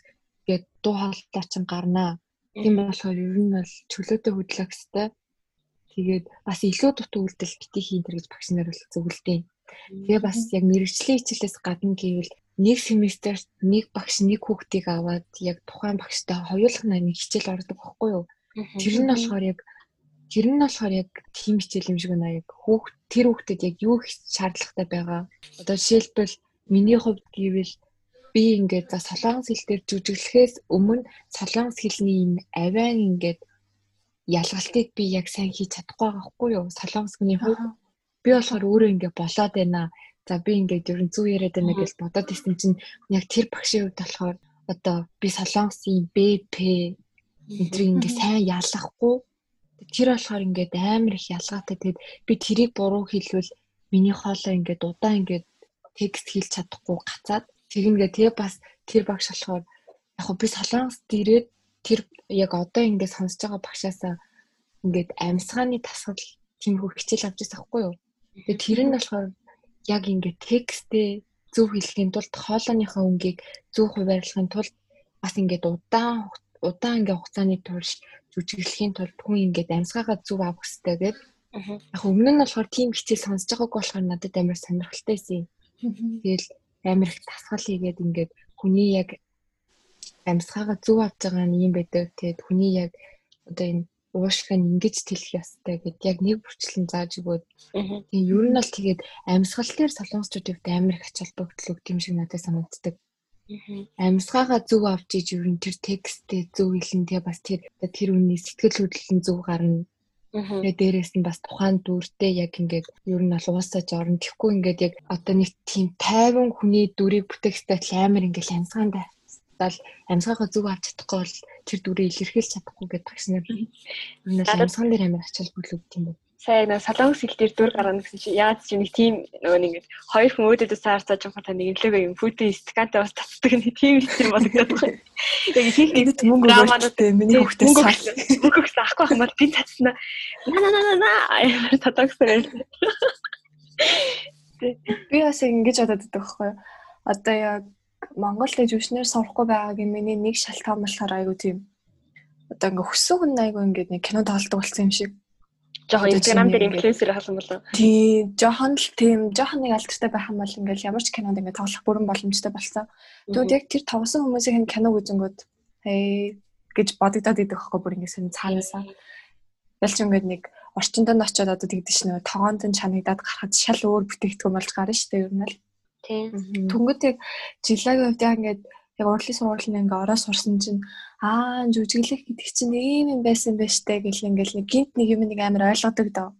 ингээд дуу хоолой чин гарнаа. Тийм болохоор ер нь бол чөлөөтэй хөдлөх хэвээр. Тэгээд бас илүү дутуу үйлдэл бити хийн тэр гэж багш нар бол зөвлөдөө. Тэгээ бас яг мэрэгжлийн хичээлээс гадна гэвэл нэг семестрт нэг багш нэг хүүхдийг аваад яг тухайн багштай хоёулах нэг хичээл ордог байхгүй юу? Тэр нь болохоор яг тэр нь болохоор яг тийм хичээл юм шиг байна яг хүүхд тэр хүүхдэд яг юу их шаардлагатай байгаа. Одоо жишээлбэл миний хувьд гэвэл би ингээд за солонгос хэл дээр жүжиглэхээс өмнө солонгос хэлний юм авиан ингээд ялгалтыг би яг сайн хийж чадахгүй байгаа хгүй юу? Солонгос хүний хувьд би болохоор өөрөө ингээд болоод байна. За би ингээд ер нь зүг яриад байна гэж бодоод ирсэн чинь яг тэр багшийн хувьд болохоор одоо би солонгосын БП энтрийг ингээд сайн ялгахгүй тэр болохоор ингээд амар их ялгаатай тэгэд би тэрийг буруу хэлвэл миний хоолой ингээд удаан ингээд текст хэлж чадахгүй гацаад тэгнгээ тэгээ бас тэр багш болохоор яг би солонгост ирээд тэр яг одоо ингээд сонсож байгаа багшаасаа ингээд амьсгааны тасгал тиймэрхүү хичээл авч байсан хгүй юу. Тэгээ тэр нь болохоор яг ингээд текстээ зөв хэлхийн тулд хоолойныхаа өнгийг зөв хуваарлахын тулд бас ингээд удаан удаан ингээд хугацааны турш жүжиглэхийн тулд хүн ингээд амьсгаагаа зөв авах хэрэгтэй гэдэг. Яг өмнө нь болохоор тийм хичээл сонсож байгааг болохоор надад амар сонирхолтой байсан. Тэгэл амар их тасгал хийгээд ингээд хүний яг амьсгаагаа зөв авч байгаа нь юм байдаг. Тэгээд хүний яг одоо энэ уушхыг ингэж тэлэх ёстой гэд яг нэг бүрчлэн зааж өгөөд тийм ер нь бол тэгээд амьсгал дээр солонгосчуудад амар их ач холбогдол өгд юм шиг надад санагддаг. Амьсгаагаа зөв авч иж ер нь тэр текстээ зөв хэлэн тэгээ бас тэр тэр үний сэтгэл хөдлөл нь зөв гарна. Тэгээ дээрэс нь бас тухайн дүртэй яг ингээд ер нь бол уусаж орно. Тэгэхгүй ингээд яг одоо нэг тийм тайван хүний дүрийг бүтээх стайл амар ингээд амьсгаанд дал амьсгаагаа зөв авч чадахгүй бол тэр дүрийг илэрхийлж чадахгүй гэдэг такснаар. Энэ нь амьсган дээр амар ачаал бүлэгд юм байна сайн нэг солонгос хэл дээр дүр гаргана гэсэн чи яагаад чи нэг тийм нөгөө нэг хоёр хүн өөдөөдөө саарцаж байгаа та нэг лого юм фото скантай бас татдаг нэг тийм юм бодогдоод байна. Яг техник мөнгө өгөөдтэй миний хүүхдээ сар мөнгө өгсөн ахгүй хамаар би татсна. На на на на амар татагсаар. Би бас ингэж бодоод байдаг байхгүй юу? Одоо яг Монголд жүжигчнэр сурахгүй байгаагийн миний нэг шалтгаан болохоор айгу тийм одоо ингээ хөссөн хүн айгу ингээ нэг кино тоглодог болсон юм шиг жоохон инстаграм дээр инфлюенсер хасан болоо. Тий, жоохон л тийм жоохон нэг алдартай байх юм бол ингээл ямар ч кинонд ингээд тоглох бүрэн боломжтой болсон. Тэгвэл яг тэр тоглосон хүмүүсийн кино үзэнгүүд хей гэж бодогдоод идэх байхгүй бүр ингээд сонь цаанаасаа. Ялч ингээд нэг орчиндонд очиод одоо тэгдэж нөө тогоонд нь чанагдаад гарахад шал өөр бүтээгдэхүүн болж гарна шүү дээ ер нь л. Тийм. Түнгэт яг жилагийн хувьд яг ингээд яг урлагийн сургуулийн ингээ ороо сурсан чинь аа жүжиглэх гэдэг чинь ийм юм байсан байж тээ гэл ингээл нэг гинт нэг юм нэг амар ойлгодог доо.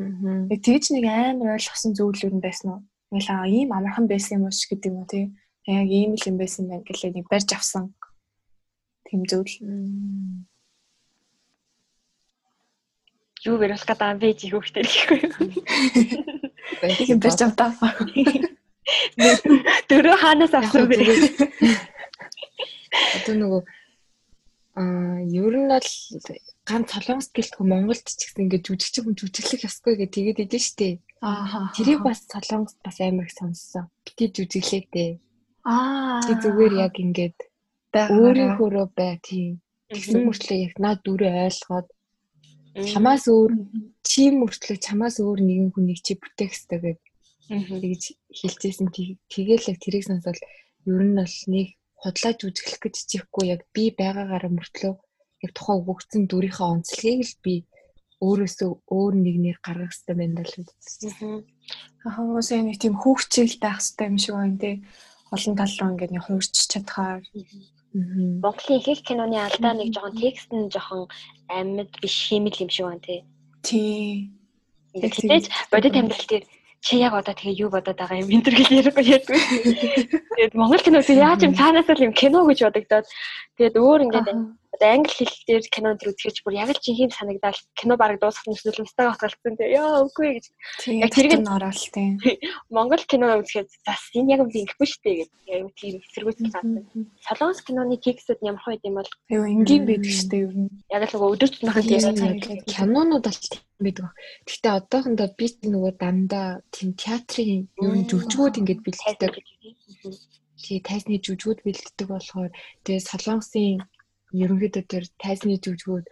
Аа. Тэгж нэг амар ойлгосон зүйлүүд нь байсан уу? Ингээл аа ийм амархан байсан юм уу ч гэдэг юм уу тий. Яг ийм л юм байсан байх гэлээ нэг барьж авсан. Тэм зүйл. Юу вэрх гэдэг бэ чи хөхтэй гэхгүй юу? Тийм барьж автаа. Дөрөв хаанаас авсан бэ? Одоо нөгөө аа ер нь бол ганц солонгос гэлтгүй Монголд ч гэсэн ингээд жүжигч хүн жүжиглэх ёсгүй гэж тэгээд идэв штэ. Аа. Тэрийг бас солонгос бас амар их сонссон. Бити жүжиглээ дээ. Аа. Чи зүгээр яг ингээд өөрийнхөөрөө бай тийм. Тэгсэн мөртлөө яг наа дүрээ ойлгоод чамаас өөр чи мөртлөө чамаас өөр нэгэн хүнийг чи бүтээх хэрэгтэй гэдэг тэгж хэлжсэн тэгээл яг тэрийг сонсоод ер нь бол нэг худлааж үзэхлэх гэж чихгүй яг би байгаагаараа мөртлөө яг тухайн өгөгдсөн дүрийнхээ онцлогийг л би өөрөөсөө өөр нэгнээр гаргах хэрэгтэй байна л үү. Аа хүмүүсээ нэг тийм хүүхчил байх хэрэгтэй юм шиг байна тий. Олон тал руу ингээд нэг хуурч чадхаар. Монголын их их киноны алдаа нэг жоохон текст нь жоохон амьд биш химэл юм шиг байна тий. Тий. Тэгтээж бодит амьдрал дээр чи яг одоо тэгээ юу бодоод байгаа юм энэ төр гэж ярихгүй ярьдгүй. Тэгээд Монгол кино тэг яаж юм цаанаас л юм кино гэж бодогдоод тэгээд өөр ингээд одоо англи хэл дээр кино төр үзэж бүр яг л жинхэнэ санагдал кино бараг дуусах нь устгаа батгалсан тэгээ ёо үгүй гэж. Яг тэрийг нь ороод тийм. Монгол кино үзэхэд зас энэ яг үгүй ингэхгүй шүү дээ гэдэг. Яг тийм эсэргүүцэл гарсан. Солонгос киноны текстүүд ямар хойд юм бол Айгу энгийн байдаг дээ ер нь. Яг л нөгөө өдөр тутмынхаа текст кинонууд бол байдаг. Гэхдээ одоохондоо би нөгөө дандаа тийм театрын ер нь жүжигүүд ингэж бэлддэг. Тий тайсны жүжигүүд бэлддэг болохоор тэгээ солонгосын ерөнхийдөө тэр тайсны жүжигүүд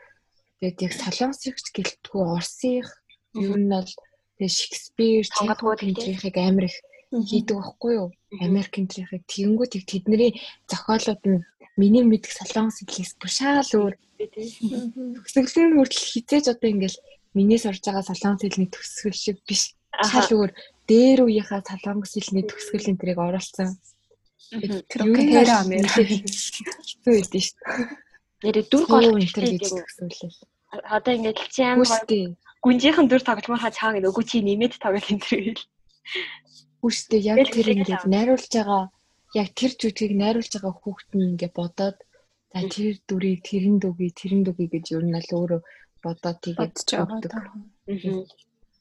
тэгээд яг солонгосч гэлтгүү орсынх ер нь бол тэгээ Шекспир Тонгодгууд тэмдрийнхийг амар их хийдэг байхгүй юу? Америк энтрийнхийг тэгэнгүүт их тэдний зохиолууд нь миний мэдих солонгос хэлээс бүр шал өөр төгсгөлийн хүртэл хизээж одоо ингээл миний сурж байгаа солонгос хэлний төгсгөл шиг биш. Шал өөр дээр үеийнхаа солонгос хэлний төгсгөл энэ тэрийг оруулсан. Тэр амэр. Хэцүү байдсан шүү дээ. Нэрээ дүр гол энэ төр гэж төгсгөлээ. Одоо ингээд чи амар гүнжийнхэн дүр тогломоор ха цаага нөгөө чи нэмээд тоглох энэ төр хэл. Үстэй яг тэр ингээд найруулж байгаа яг тэр жүжигийг найруулж байгаа хүүхэд нь ингээд бодоод за тэр дүрийг тэрэн дүгий тэрэн дүгий гэж ер нь л өөрөө бодоод тэгээд өгдөг.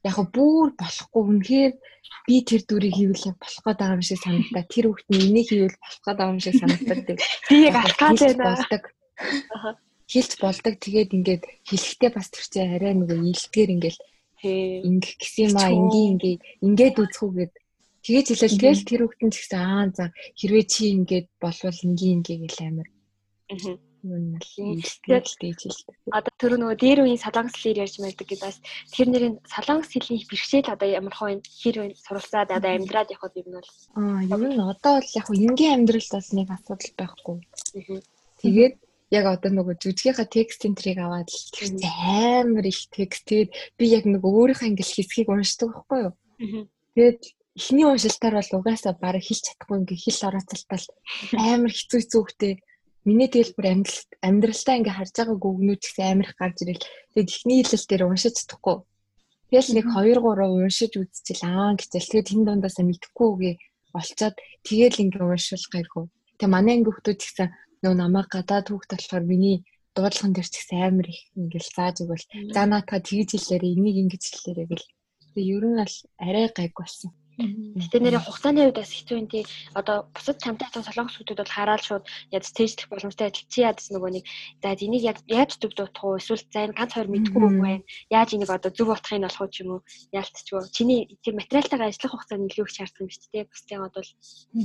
Яг бүр болохгүй үнэхээр би тэр дүрийг хийвэл болох гээд байгаа юм шиг санагдаа. Тэр хүүхэд нь энийг хийвэл болох гээд байгаа юм шиг санагдаад. Би яг Хэлж байна. Хэлж болдог. Тэгээд ингээд хэлэхдээ бас тэр чинь арай нөгөө илтгэр ингээд ингэх гэсэн юм аа ингийн ингээ ингээд үзэхүүгээд тэгэж хэлэл тэгэл тэр хүүхдэн ч гэсэн аа за хэрвээ чи ингээд болвол ингийн ингээ гэл амир юм л Тэгээд- дэж хэлдэг. Одоо тэр нөгөө дээр үеийн солонгос хэлээр ярьж байдаг гэдэг бас тэр нэрийн солонгос хэлний бэрхшээл одоо ямар хоо хэр суралцаад одоо амьдраад явхад юм бол. Аа ер нь одоо бол яг хөө ингийн амьдралд бас нэг асуудал байхгүй. Тэгээд яг одоо нөгөө жүжигийнхаа текст энтрийг аваад л тэр амар их текст тэгээд би яг нөгөө өөрийнхөө англи хэсгийг уншдаг байхгүй юу? Тэгээд эхний уншилтаар бол угаасаа бараг хэлж чадахгүй ингээ хэл орооцолтол амар хэцүү хэцүү хөхтэй. Миний тэгэл бүр амьдрал амьдралдаа ингээ харж байгаа гүгнүүд ч гэсэн амар их гарч ирэл. Тэгээд эхний хэлэл дээр уншиж чадахгүй. Тэгэл нэг 2 3 уншиж үзчихэл аа гэтэл тэгээд энэ дундаасаа мэдхгүй үгээ олцоод тэгэл ингээ уншвал гайгүй. Тэгээ манай анги хүмүүс ч гэсэн нөө намайг гадаад хүүхд болохоор миний дуудлагын дээр ч гэсэн амар их ингээл зааж өгвөл за наатаа тэгж хэлээрээ энийг ингэж хэлээрээ гэл. Тэгээ ер нь бол арай гайг болсон. Гэтэ нэрийн хугацааны үед бас хэцүү юм тий. Одоо бусад чамтай хатан солонгос хүмүүс бол хараад шууд яаж стейжлэх боломжтой адил чи ядс нөгөө нэг за энийг яг яаж дуудах уу эсвэл за энэ ганц хоёр мэдгүй үг байна. Яаж энийг одоо зөв утгахыг болох уу ч юм уу яалтчгүй. Чиний тэр материалтайгаа ажиллах хугацааны илүү их шаардсан биз дээ. Бусдын бол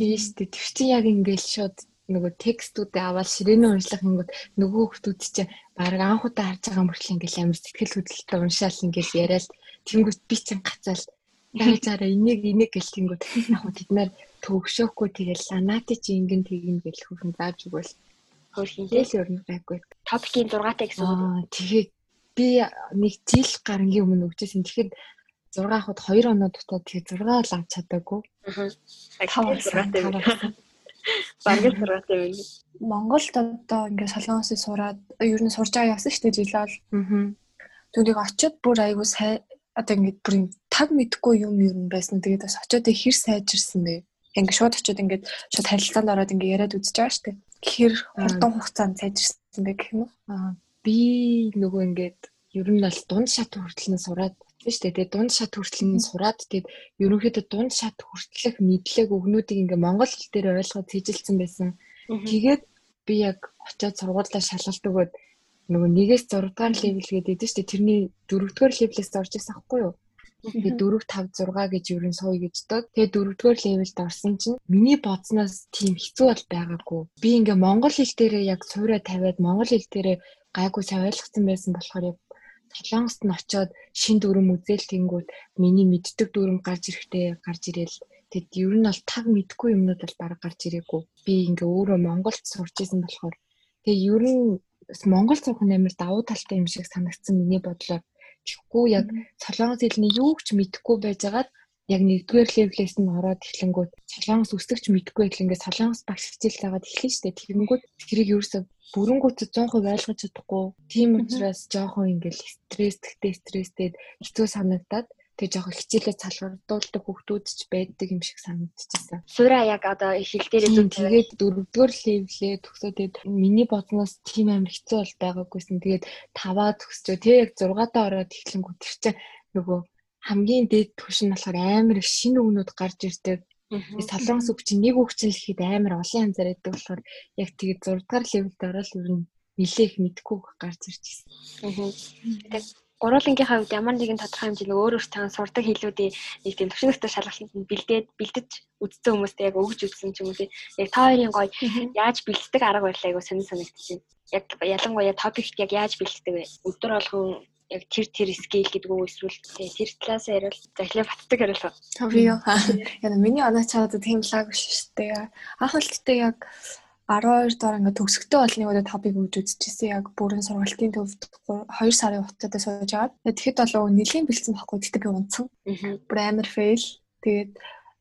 Биш үү. Тэр чинь яг ингээл шууд нөгөө текстүүдээ аваад ширээний уншлах ингэнгүүт нөгөө хүмүүс чинь баг анх удаа харж байгаа мөртлөө ингээл амар сэтгэл хөдлөлтөй уншаал ингээл яриад тэнгүүт би чинь гацаал Яажаараа энийг энийг гэлтэнгүүт яг тэд нар төгшөөхгүй тэгэл санаати чи ингэн тэгин гэл хөрхөн зааж өгвөл хөөрхийн тий. тэгэл өрнө байхгүй. Топикийн 6-тай гэсэн үг. Аа тэгээ би нэг жил гарангийн өмнө өгчээсэн. Тэгэхээр 6 хад 2 оноо дутаад тэгээ 6 л авч чадаагүй. Аа. Тав Тав 6-тай Бараг 6-тай байна. Монголд одоо ингээд солонгосыг сураад ер нь сурж байгаа явсан шүү дээ жилэл. Аа. Түүнийг очиод бүр айгу сай одоо ингээд бүр юм таг мэдхгүй юм юм байсан. Тэгээд бас очиод хэр сайжирсан бэ. Ингээд шууд очиод ингээд шууд харилцаанд ороод ингээд яриад үзэж байгаа шүү дээ. Хэр хурдан хугацаанд сайжирсан бэ гэх юм уу? Аа би нөгөө ингээд ер нь бол дунд шат хүртэл нь сураад тийм шүү дээ. Тэгээ дунд шат хүртэл нь сураад тэгээд ерөнхийдөө дунд шат хүртэлх мэдлэг өгнүүдийг ингээ монгол хэл дээр ойлгоод хийжилсэн байсан. Тэгээд би яг очиод сургуулаа шалгалт өгөөд нөгөө нэгээс 6 дугаар левел гэдэг шүү дээ. Тэрний 4 дугаар левелээс орж ирсэн аахгүй юу? Тэгээ 4 5 6 гэж ерөн сууя гэж дод. Тэгээ 4 дугаар левелд орсон чинь миний бодсноос тийм хэцүү бол байгаагүй. Би ингээ монгол хэл дээрээ яг суурэ тавиад монгол хэл дээрээ гайгүй сайн ойлгосон байсан болохоор яг солонгост нь очиод шин дүрм үзэл тэнгүүд миний мэддэг дүрм гарч ирэхдээ гарч ирээл тэгэд ер нь бол таг мэдгүй юмнууд бол бараг гарч ирээгүй. Би ингээ өөрөө Монголд сурч исэн болохоор тэгээ ер нь Монгол нь амар давуу талтай юм шиг санагдсан миний бодлоор. Тэгэхгүй яг солонгос хэлний юу ч мэдэхгүй байжгаад яг нэгдүгээр левелээс нь ороод эхлэнгүүт солонгос үсгч мэдэхгүй байл ингээд солонгос багш хичээл тагаад эхлэн штэ тэгэнгүүт тэрийг ерөөсө бүрэнгүүт 100% ойлгож чадахгүй. Тийм учраас жоохон ингээд стресстэй стресстэй хэцүү санагдаад тэгээ жоохон хичээлээ салгардуулдаг хүүхдүүд ч байдаг юм шиг санагдчихсан. Суура яг одоо дээрээ Тийм зөв тэгээд дөрөвдүгээр левлээ төгсөөд миний бодноос тийм амар хэцүү бол байгаагүйсэн. Тэгээд таваа төгсчөө. Тэг яг 6-аа ороод эхлэнгүү тэр чинь нөгөө хамгийн дээд түвш нь болохоор амар их шинэ үгнүүд гарч ирдэг. Солонгос үг чинь нэг үг чинь л ихэд амар олон янзаар байдаг болохоор яг тэгээд 6 дугаар левелд ороод ер нь нилээх мэдгүй гарч ирж байна. Тэг гурвуулангийнхаа хувьд ямар нэгэн тодорхой хэмжээний өөр өөр тань сурдаг хэлүүдийн нэг тийм төвшнгөстэй шалгалтанд бэлдээд бэлдэж үдцсэн хүмүүстэй яг өгж үзсэн ч юм уу тий. Яг та хоёрын гоё яаж бэлддэг арга барил айгу сонир санагдчихэв. Яг ялангуяа топикт яг яаж бэлддэг вэ? Өдөр болгон яг тэр тэр скейл гэдэг үү эсвэл тэр талаас ярил. Захлаа батдаг хариулга. Би юу яа миний оноо чаад тийм лаг биш шүү дээ. Анх үлдээ яг 12 доор ингээд төгсгөтэй болны удаа топик өгж үзчихсэн яг бүрэн сургалтын төвд 2 сарын хугацаатай сууж агаад тэгэхэд болоо нэлийн бэлдсэн баггүй тэгтээ би унтсан. Бүр амар фейл. Тэгээд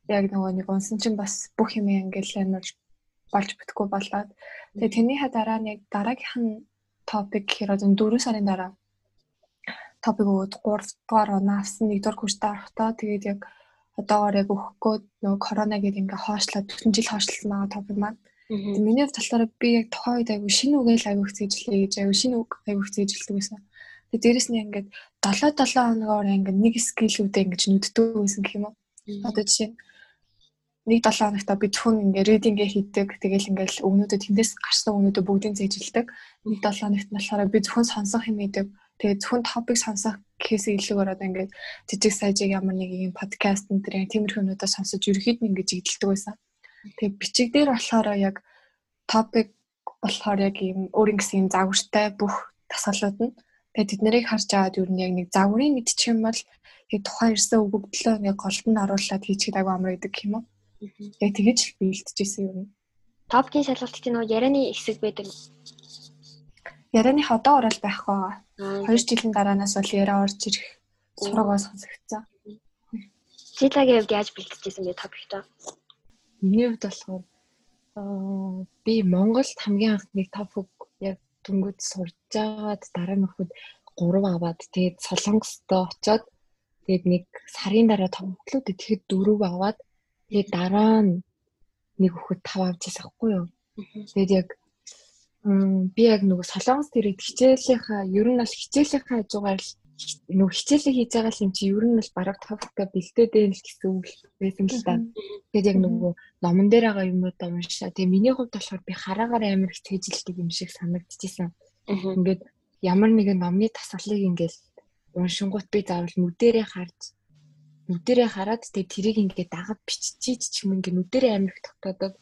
яг нөгөө нэг унсан чинь бас бүх юм ингээл амар болж битггүй болоод тэгээд тэрнийхээ дараа нэг дараагийнх нь топик хэрэг 4 сарын дараа топик өгөөд 3 дугаар оноо авсан 1 дугаар курстаа орохдоо тэгээд яг одоогоор яг өгөхгүй нөгөө корона гэдэг ингээ хоошлоод 4 жил хоошлсон байгаа топик маань. Тэгээд миний болохоор би яг үед айгу шинэ үгээл айгу их зэжлээ гэж айгу шинэ үг айгу их зэжлдэг байсан. Тэгээд дээрэс нь ингээд 7 7 хоногоор ингээд нэг скиллүүдээ ингэж нүддэг байсан гэх юм уу. Одоо жишээ нэг 7 хоногта би зөвхөн ингээ ридингээ хийдэг. Тэгэл ингээл өгнүүдэд тэндээс гарсан өгнүүдөө бүгдийг зэжилдэг. Нэг 7 хоногт болохоор би зөвхөн сонсох юм хийдэг. Тэгээ зөвхөн топик сонсох гэхээс илүүгээр одоо ингээд жижиг сажиг ямар нэг юм подкаст энэ төр тиймэрхүү юмудаа сонсож ерөөхдөө ингээд жигдэлдэг байсан. Тэгээ бичиг дээр болохоор яг топик болохоор яг ийм өөрийн гэсэн загвартай бүх дасгалууд нь тэгээ тэд нарыг харж аваад юу нэг нэг загварын мэдчих юм бол тэгээ тухайн ирсэн өгөгдлөө ингээд голтонд оруулаад хийчихдэг агай амар гэдэг юм уу. Яг тэгэж л бэлтжижсэн юм. Топикийн шалгалт чинь нөгөө ярианы хэсэг байдаг. Ярианы одоо орол байхгүй байгаа. 2 жилийн дараанаас бол яриа орж ирэх сургагоо сонсогдсон. Жилагийн хувьд яаж бэлтжижсэн бэ топиктоо? Миний хувьд болохоор би Монголд хамгийн анх нэг топик яг дүнгууд сурж байгаад дараа нь өгөхөд 3 аваад тэгээд Солонгостой очоод тэгээд нэг сарын дараа тоглолоо тэгэхэд 4 аваад тэгээд дараа нь нэг өгөхөд 5 авч байсан хгүй юу. Тэгээд яг би яг нөгөө солонгос тэрэг хичээлийнхаа ер нь бол хичээлийнхаа хажуугаар л нөгөө хичээлээ хийж байгаа юм чи ер нь бол бараг товхта бэлдээд байл гэсэн үг байсан л да. Тэгээд яг нөгөө номон дээр байгаа юмудаа уншаа. Тэгээ миний хувьд болохоор би хараагаар амар их тэжилдэг юм шиг санагдчихсан. Ингээд ямар нэгэн номны тасгалыг ингээл уншингууд би заавал нүдэрээ харж нүдэрээ хараад тэгээ тэрийг ингээд дагад биччихийч ч юм ингээд нүдэрээ амар их тогтоодог.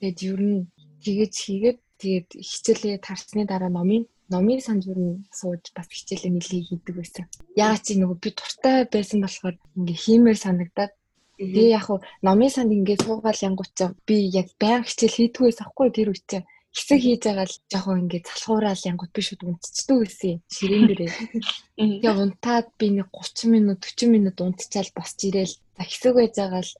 Тэгээд ер нь тэгэж хийгээд тэгээд хичээлээ тарсны дараа номын номын санд юу н сууж бас хичээлээ нэлээ хийдэг байсан. Яагаад чи нөгөө би дуртай байсан болохоор ингээ хиймээр санагдаад. Тэгээ яг хуу номын санд ингээ суугаал янгуут би яг баян хичээл хийдгүй байсан хгүй тэр үчи хэсэг хийж байгаа л жоохон ингээ залхуураал янгуут би шууд унтцдаг байсан ширээн дээрээ. Тэгээ унтаад би нэг 30 минут 40 минут унтчаал босч ирээл. За хэсэг байж байгаа л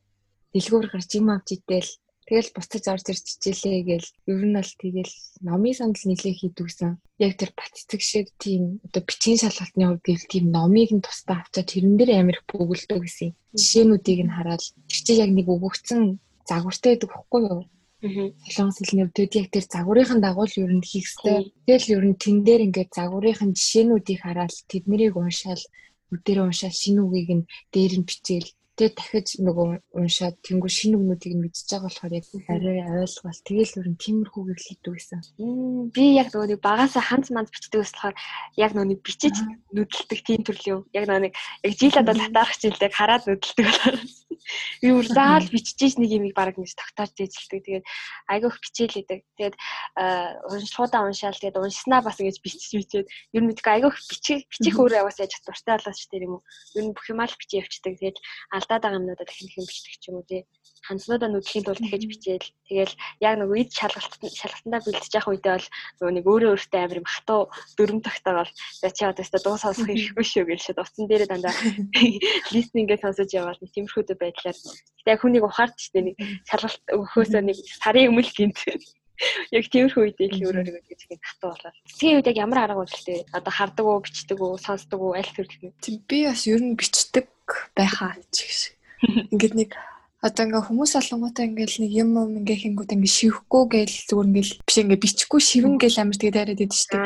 дэлгүүр гарч юм авч идэл Тэгэл буцаж орж ирж хичээлээ гээл ер нь бол тэгэл номын сандал нэлээ хийдгсэн. Яг тэр батцэг шиг тийм одоо бичгийн шалгалтны хувьд гэл тийм номыг нь тусдаа авчаад тэрэн дээр амар их бөглөдөө гэсэн. Жишээнүүдийг нь хараад тэр чинь яг нэг өгөгдсөн загвартай байдаг бохгүй юу? Солонгос хэлний өвдөд яг тэр загварынхын дагуу л ер нь хийх хэрэгтэй. Тэгэл ер нь тэн дээр ингээд загварынхын жишээнүүдийг хараад тэднийг уншаал өдөрөө уншаал шинэ үгийг нь дээр нь бичээл Тэгээ дахиж нөгөө уншаад тэнгуү шинэ өгнүүдийг мэдчихэж байгаа болохоор яг арай ойлгол тэгэл өрн тиймэрхүүгээр л хийдэг гэсэн. Би яг нөгөө нэг багасаа ханц манц бичдэг болохоор яг нөгөө нэг бичиж нүдэлдэг тийм төрлийн юм. Яг нөгөө нэг яг жил одоо татаарах жилдэг хараад нүдэлдэг болохоор би бүр заал биччихэж нэг юмыг баг нэг тогтоож дэжилдэг. Тэгээд айгүйх бичээлээдэг. Тэгээд уншуудаа уншаал тэгээд уншснаа бас ингэж бичиж бичээд ер нь мэдгүй айгүйх бичих бичих өөрөө яваас яаж дуртай болооч тэр юм уу. Ер нь бүх юмаа л бичиж явчихдаг. Тэгээд алдаад байгаа юмнуудаа дахин дахин бичдэг ч юм уу тий. Ханцнуудаа нүдэхийн тулд дахиж бичээл тэгэл яг нөгөө ид шалгалт шалгалтандаа бэлдэж явах үедээ бол нөгөө нэг өөрөө өөртөө амар юм хатуу дөрөм тогтоогоол за чи одоо өстө дуу сонсох ирэхгүй шүү гэж шууд утсан дээрээ дандаа листингээ сонсож яваад нэг тиймэрхүү байдлаар яг хүнийг ухаарч штэ нэг шалгалт өгөхөөсөө нэг сарын өмнө гинт Яг тиймэрхүү үед л өөрөө нэг гэж хин хатуу болоод. Тэгээ үед яг ямар арга үйлдэлтэй одоо хардаг уу, бичдэг үү, сонсдог уу, аль юм. Би бас ер нь бичдэг байхаа ч гэж. Ингээд нэг одоо ингээ хүмүүс олонготой ингээл нэг юм юм ингээ хингүүд ингээ шивхгүй гээл зүгээр ингээл биш ингээ бичихгүй шивэн гээл амар тэгээ дайраад идэв штэ.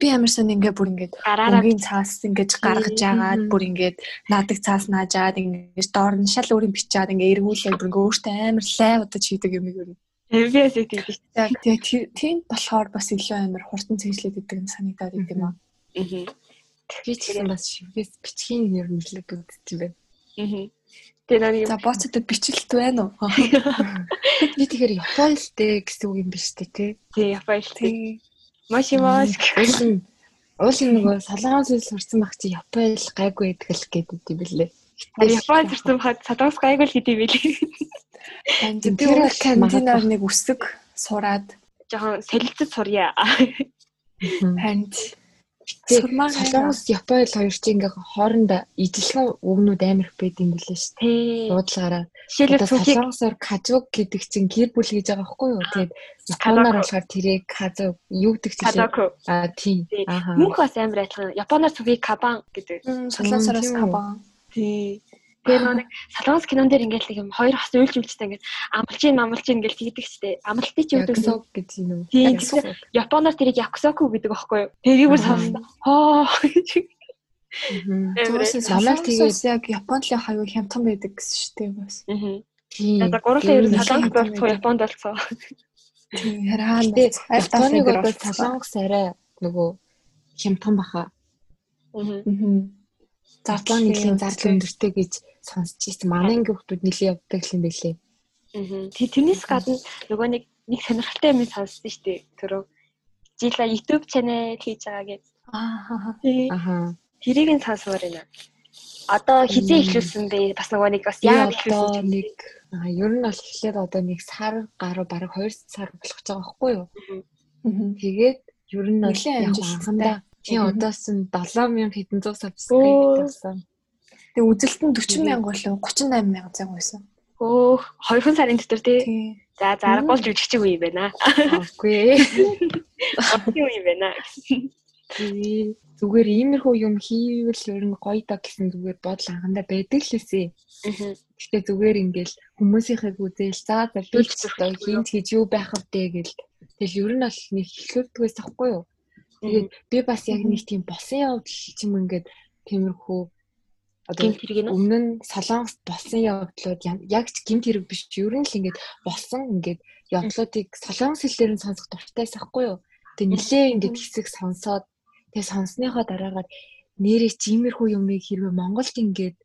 Би амар сон ингээ бүр ингээд өнгийн цаас ингээд гаргаж агаад бүр ингээд наадаг цаас наажаад ингээ доор нь шал өөрийн бичээд ингээ эргүүлээд бүр ингээ өөртөө амар лай удаж хийдэг юм ер нь. MVS гэдэг чинь. Яг тэгээ тийм болохоор бас илүү амар хурдан цэжлээд идэг нь санагдаад идэв юм аа. Аа. Би ч гэсэн бас шивээс бичгийн нэр мэдлэг үзэж байна. Аа. Тэгээ нэг За боцод бичлэлт байна уу? Би тэгэхээр дээ гэсэн үг юм биш үү те? Тий, Японд тий. Маш маш. Уул нөгөө солонгос хэл сурсан баг чи Япон хэл гайгүй байдаг л гэдэг юм билээ. Японд ирсэн хад солонгос гайгүй л гэдэг юм билээ. Тэр бол кандинаар нэг үсэг сураад Жохон солилцод сурья. Сурмаа солонгос Япон хэл хоёр чи ингээ хоорондоо ижилхэн үгнүүд амар их байд юм билээ. Тий. Дуудлагаараа. Жишээлбэл солонгосоор кажук гэдэг чинь гэр бүл гэж байгаа байхгүй юу? Тэгээд японоор болохоор тэрийг казу юу гэдэг чинь Кадоку. а тийм. Мөнх бас амар адилхан. Японоор сүхийг кабан гэдэг. солонгосоос тийм кабан. Тий. Тэгээ нэг солонгос кинон дээр ингээл нэг юм хоёр хос уйлж уйлжтай ингээд амлж ийн гэж тэгдэг штэ. Амлалтыг гэдэг вэ? Ягсок гэж юм уу? Тийм. Японоор тэрийг якусоку гэдэг байхгүй юу? Тэрийг бүр Аа. сонсон. Хоо. Намайг тэгээд- солонгосоос яг Японлын хаяг хямдхан байдаг гэсэн шүү дээ бас. Аа. За гурлаа ер нь солонгос болцоо Японд болцоо. Тийм хараа. Японыг дээр солонгос арай нөгөө хямдхан баха. Аа. Аа. Задлаа нэлийн зардал өндөртэй гэж сонсч ирсэн. Манай анги хүмүүс нэлийн явдаг юм билээ. Аа. Тэ- Тэрнээс гадна нөгөө нэг нэг сонирхолтой юм сонссон шүү дээ. Төрөө Жила YouTube channel хийж байгаа гэж. Аа. Аха. Тэрийг нь сонсоор байна. Одоо хизээ эхлүүлсэн бэ? Бас нөгөө нэг бас одоо эхлүүлсэн нэг аа ер нь бол эхлээд одоо нэг сар гаруй бараг 2 сар болох гэж байгаа байхгүй юу? Тэгээд ер нь бол яг анхандаа тийм одоос нь 7000 хэдэн зуун subscribe тавьсан. Тэгээ үзэлт нь 40 мянга болов 38 мянга цаг байсан. Өө, хоёрхан сарын дотор тий. За за аргагүй жүжигчиг үе юм байна. Окей. Орчин үе юм байна. Зүгээр иймэрхүү юм хийвэл ер нь гоё да гэсэн зүгээр бодол анхандаа байдаг л. Аа. Гэтэ зүгээр ингээл хүмүүсийнхээ үзэл за залбирч Хийж одоо сурах хинт хийж юу байх вэ гэл. Тэгэл ер нь бол нэг эхлүүлдгээс ахгүй юу? Тэгээд би бас яг нэг тийм босон явдал ч юм ингээд тиймэрхүү одоо Гинт өмнө нь солонгос болсон явдлууд яг ч гимт хэрэг биш. Ер нь л ингээд болсон ингээд явдлуудыг солонгос хэлээр нь сонсох дуртайс ахгүй юу. Тэгээ нилээ ингээд хэсэг сонсоод тэгээ сонссныхоо дараагаар нэрээ чи иймэрхүү юмыг хэрвээ Монголд ингээд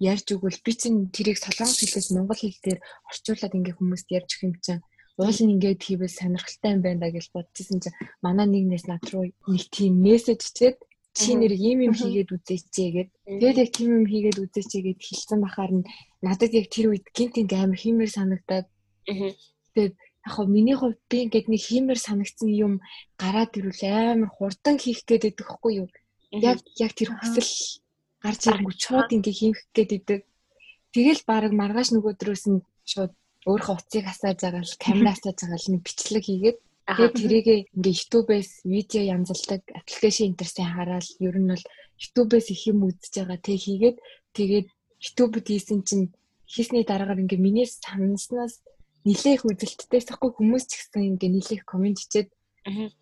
ярьж өгвөл би чинь тэрийг солонгос хэлээс монгол хэл дээр орчуулад ингээд хүмүүст ярьж өгөх юм чинь уул нь ингээд хийвэл сонирхолтой юм байна гэж бодчихсон чинь манай нэгнээс над руу нэг тийм мессеж ичээд чи нэр ийм юм хийгээд үзээчээ гэд. Тэгэл яг тийм юм хийгээд үзээчээ гэд хэлсэн бахаар нь надад яг тэр үед гинт ингээ амар хиймээр санагдаад Аа. яг хоо миний хувьд би ингээд нэг хиймээр санагдсан юм гараад ирвэл амар хурдан хийх гээд байдаг хгүй юу. Яг яг тэр хүсэл гарч ирэнгүү шууд ингээ хийх гээд идэг. Тэгэл баг маргааш нөгөөдрөөс нь шууд өөрийнхөө утсыг асааж байгаа л камера асааж байгаа л нэг бичлэг хийгээд тэгээд тэрийг ингээ YouTube-ээс видео янзалдаг аппликейшн интерсэн хараад ер нь бол YouTube-ээс их юм үзэж байгаа тэг хийгээд тэгээд YouTube-д хийсэн чинь хийсний дараагаар ингээ миний санснаас нилээх үзэлттэйс тахгүй хүмүүс ч гэсэн ингээ нилээх комент ичээд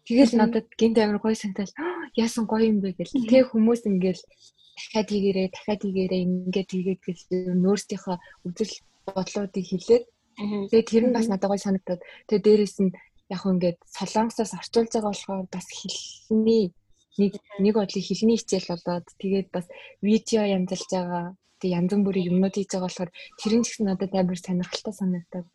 Тэгэл надад гинт амар гоё санагдал яасан гоё юм бэ? гэл. Тэг хүмүүс ингээл дахиад хийгээрээ дахиад хийгээрээ ингээд хийгээд гэл нөөцийнхөө үзэл бодлоодыг хэлээд тэгээ тэр нь бас надад гоё санагдаад тэгээ дээрэс нь яг хөө ингээд солонгосоос орчуулж байгаа болохоор бас хэлний нэг нэг бодлыг хэлний хичээл болоод тэгээд бас видео янзалж байгаа тэг янз бүрийн юмнууд хийж байгаа болохоор тэр нь ч гэсэн надад амар сонирхолтой санагдаад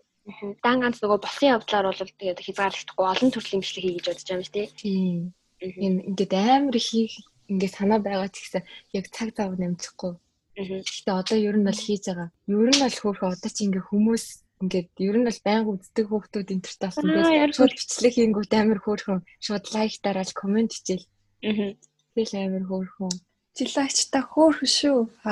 Дан ганц нөгөө босон явдлаар бол тэгээд хязгаарлагдахгүй олон төрлийн бичлэг хий гэж бодож байгаа юм шүү дээ. тийм ингээд амар их ингээд санаа байгаа ч гэсэн яг цаг зав нэмчихгүй. Гэхдээ одоо ер нь бол хийж байгаа. Ер нь бол хөөхө одоо чи ингээд хүмүүс ингээд ер нь бол байнга үздэг хүүхдүүд болсон Аа, байж яар шууд бичлэг хийнгүүт амар хөөхөн шууд лайк дараал комент хичээл. Тэгэл амар хөөхөн. Жилаач та хөөх шүү.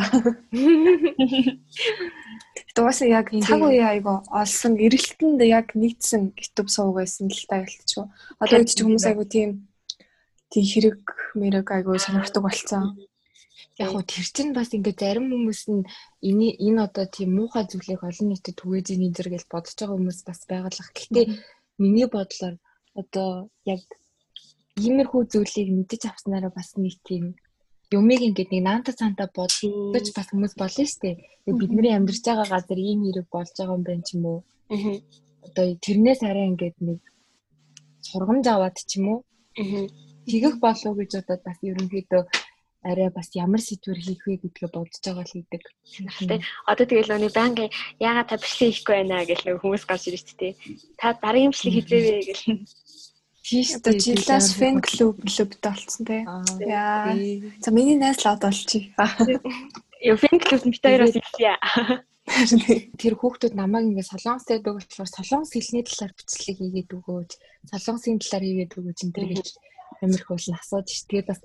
Дуусаа яг цаг үе айгаа олсон эрэлтэнд яг нийцсэн YouTube сууг байсан л та ялтчихв. Одоо үед ч хүмүүс айгу тийм тийм хэрэг мэрэг айгу сонирхдаг болцсон. Яг хөө тэр чинь бас ингээд зарим хүмүүс нь энэ энэ одоо тийм муухай зүйлийг олон нийтэд түгээж ийн зэрэг гэж бодож байгаа хүмүүс бас байгалах. Гэхдээ миний бодлоор одоо яг иймэрхүү зүйлийг мэдэж авснараа бас нэг тийм юмыг ингээд нэг наанта цаантаа бодож бас хүмүүс болно шүү дээ. Бидний амьдарч байгаа газар ийм хэрэг болж байгаа юм байна ч юм уу. Одоо тэрнээс арай ингээд нэг сургамж аваад ч юм уу? Тэгэх болов гэж одоо бас ерөнхийдөө арай бас ямар сэдвэр хийх вэ гэдгээ бодож байгаа л хийдэг. Тэ одоо тэгэл нөгөө банк яагаад та бичлэг хийхгүй байна гэл нөгөө хүмүүс гарч ирж тээ. Та дараагийн бичлэг хийлээвэ гэл. Тийш Одоо жилээс фэн клуб клубтэй болсон те. Яа. За миний найз л одоо болчих. Юу фэн клуб нь бид хоёроос илээ. Тэр хүүхдүүд намайг ингээд солонгос гэдэг болохоор солонгос хэлний талаар бичлэг хийгээд өгөөч, солонгосын талаар хийгээд өгөөч энэ төр гэж амир хуулна асууж ш. Тэгээд бас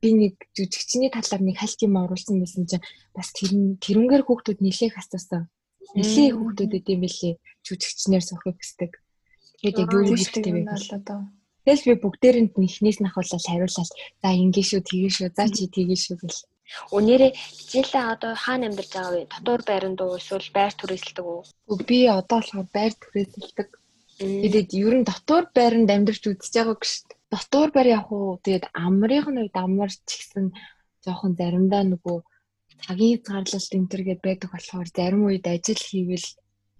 би нэг жүжигчний талаар нэг хальт юм оруулсан байсан чинь бас тэр тэрнгээр хүүхдүүд нилээх асуусан. Нилээ хүүхдүүд эдэм билээ жүжигчнэр сухыг хүсдэг. Тэгээд яг юу хэрэгтэй вэ одоо Тэгэл би бүгдээрэнд нь эхнээс нь ахуулаад хариулаад за ингэ шүү тэгээ шүү за чи тэгээ шүү гэл. Өнөөдрөө хичээлээ одоо хаана амьдарч байгаа вэ? Дотор байранд уу эсвэл байр түрээсэлдэг үү? Би одоо болохоор байр түрээсэлдэг. Тэгээд ер нь дотор байранд амьдарч үзэж байгаагүй шүү Дотор байр явах уу? Тэгээд амрын үед амарч гисэн жоохон заримдаа нөгөө цагийн зарлалт энэ төр гээд байдаг болохоор зарим үед ажил хийвэл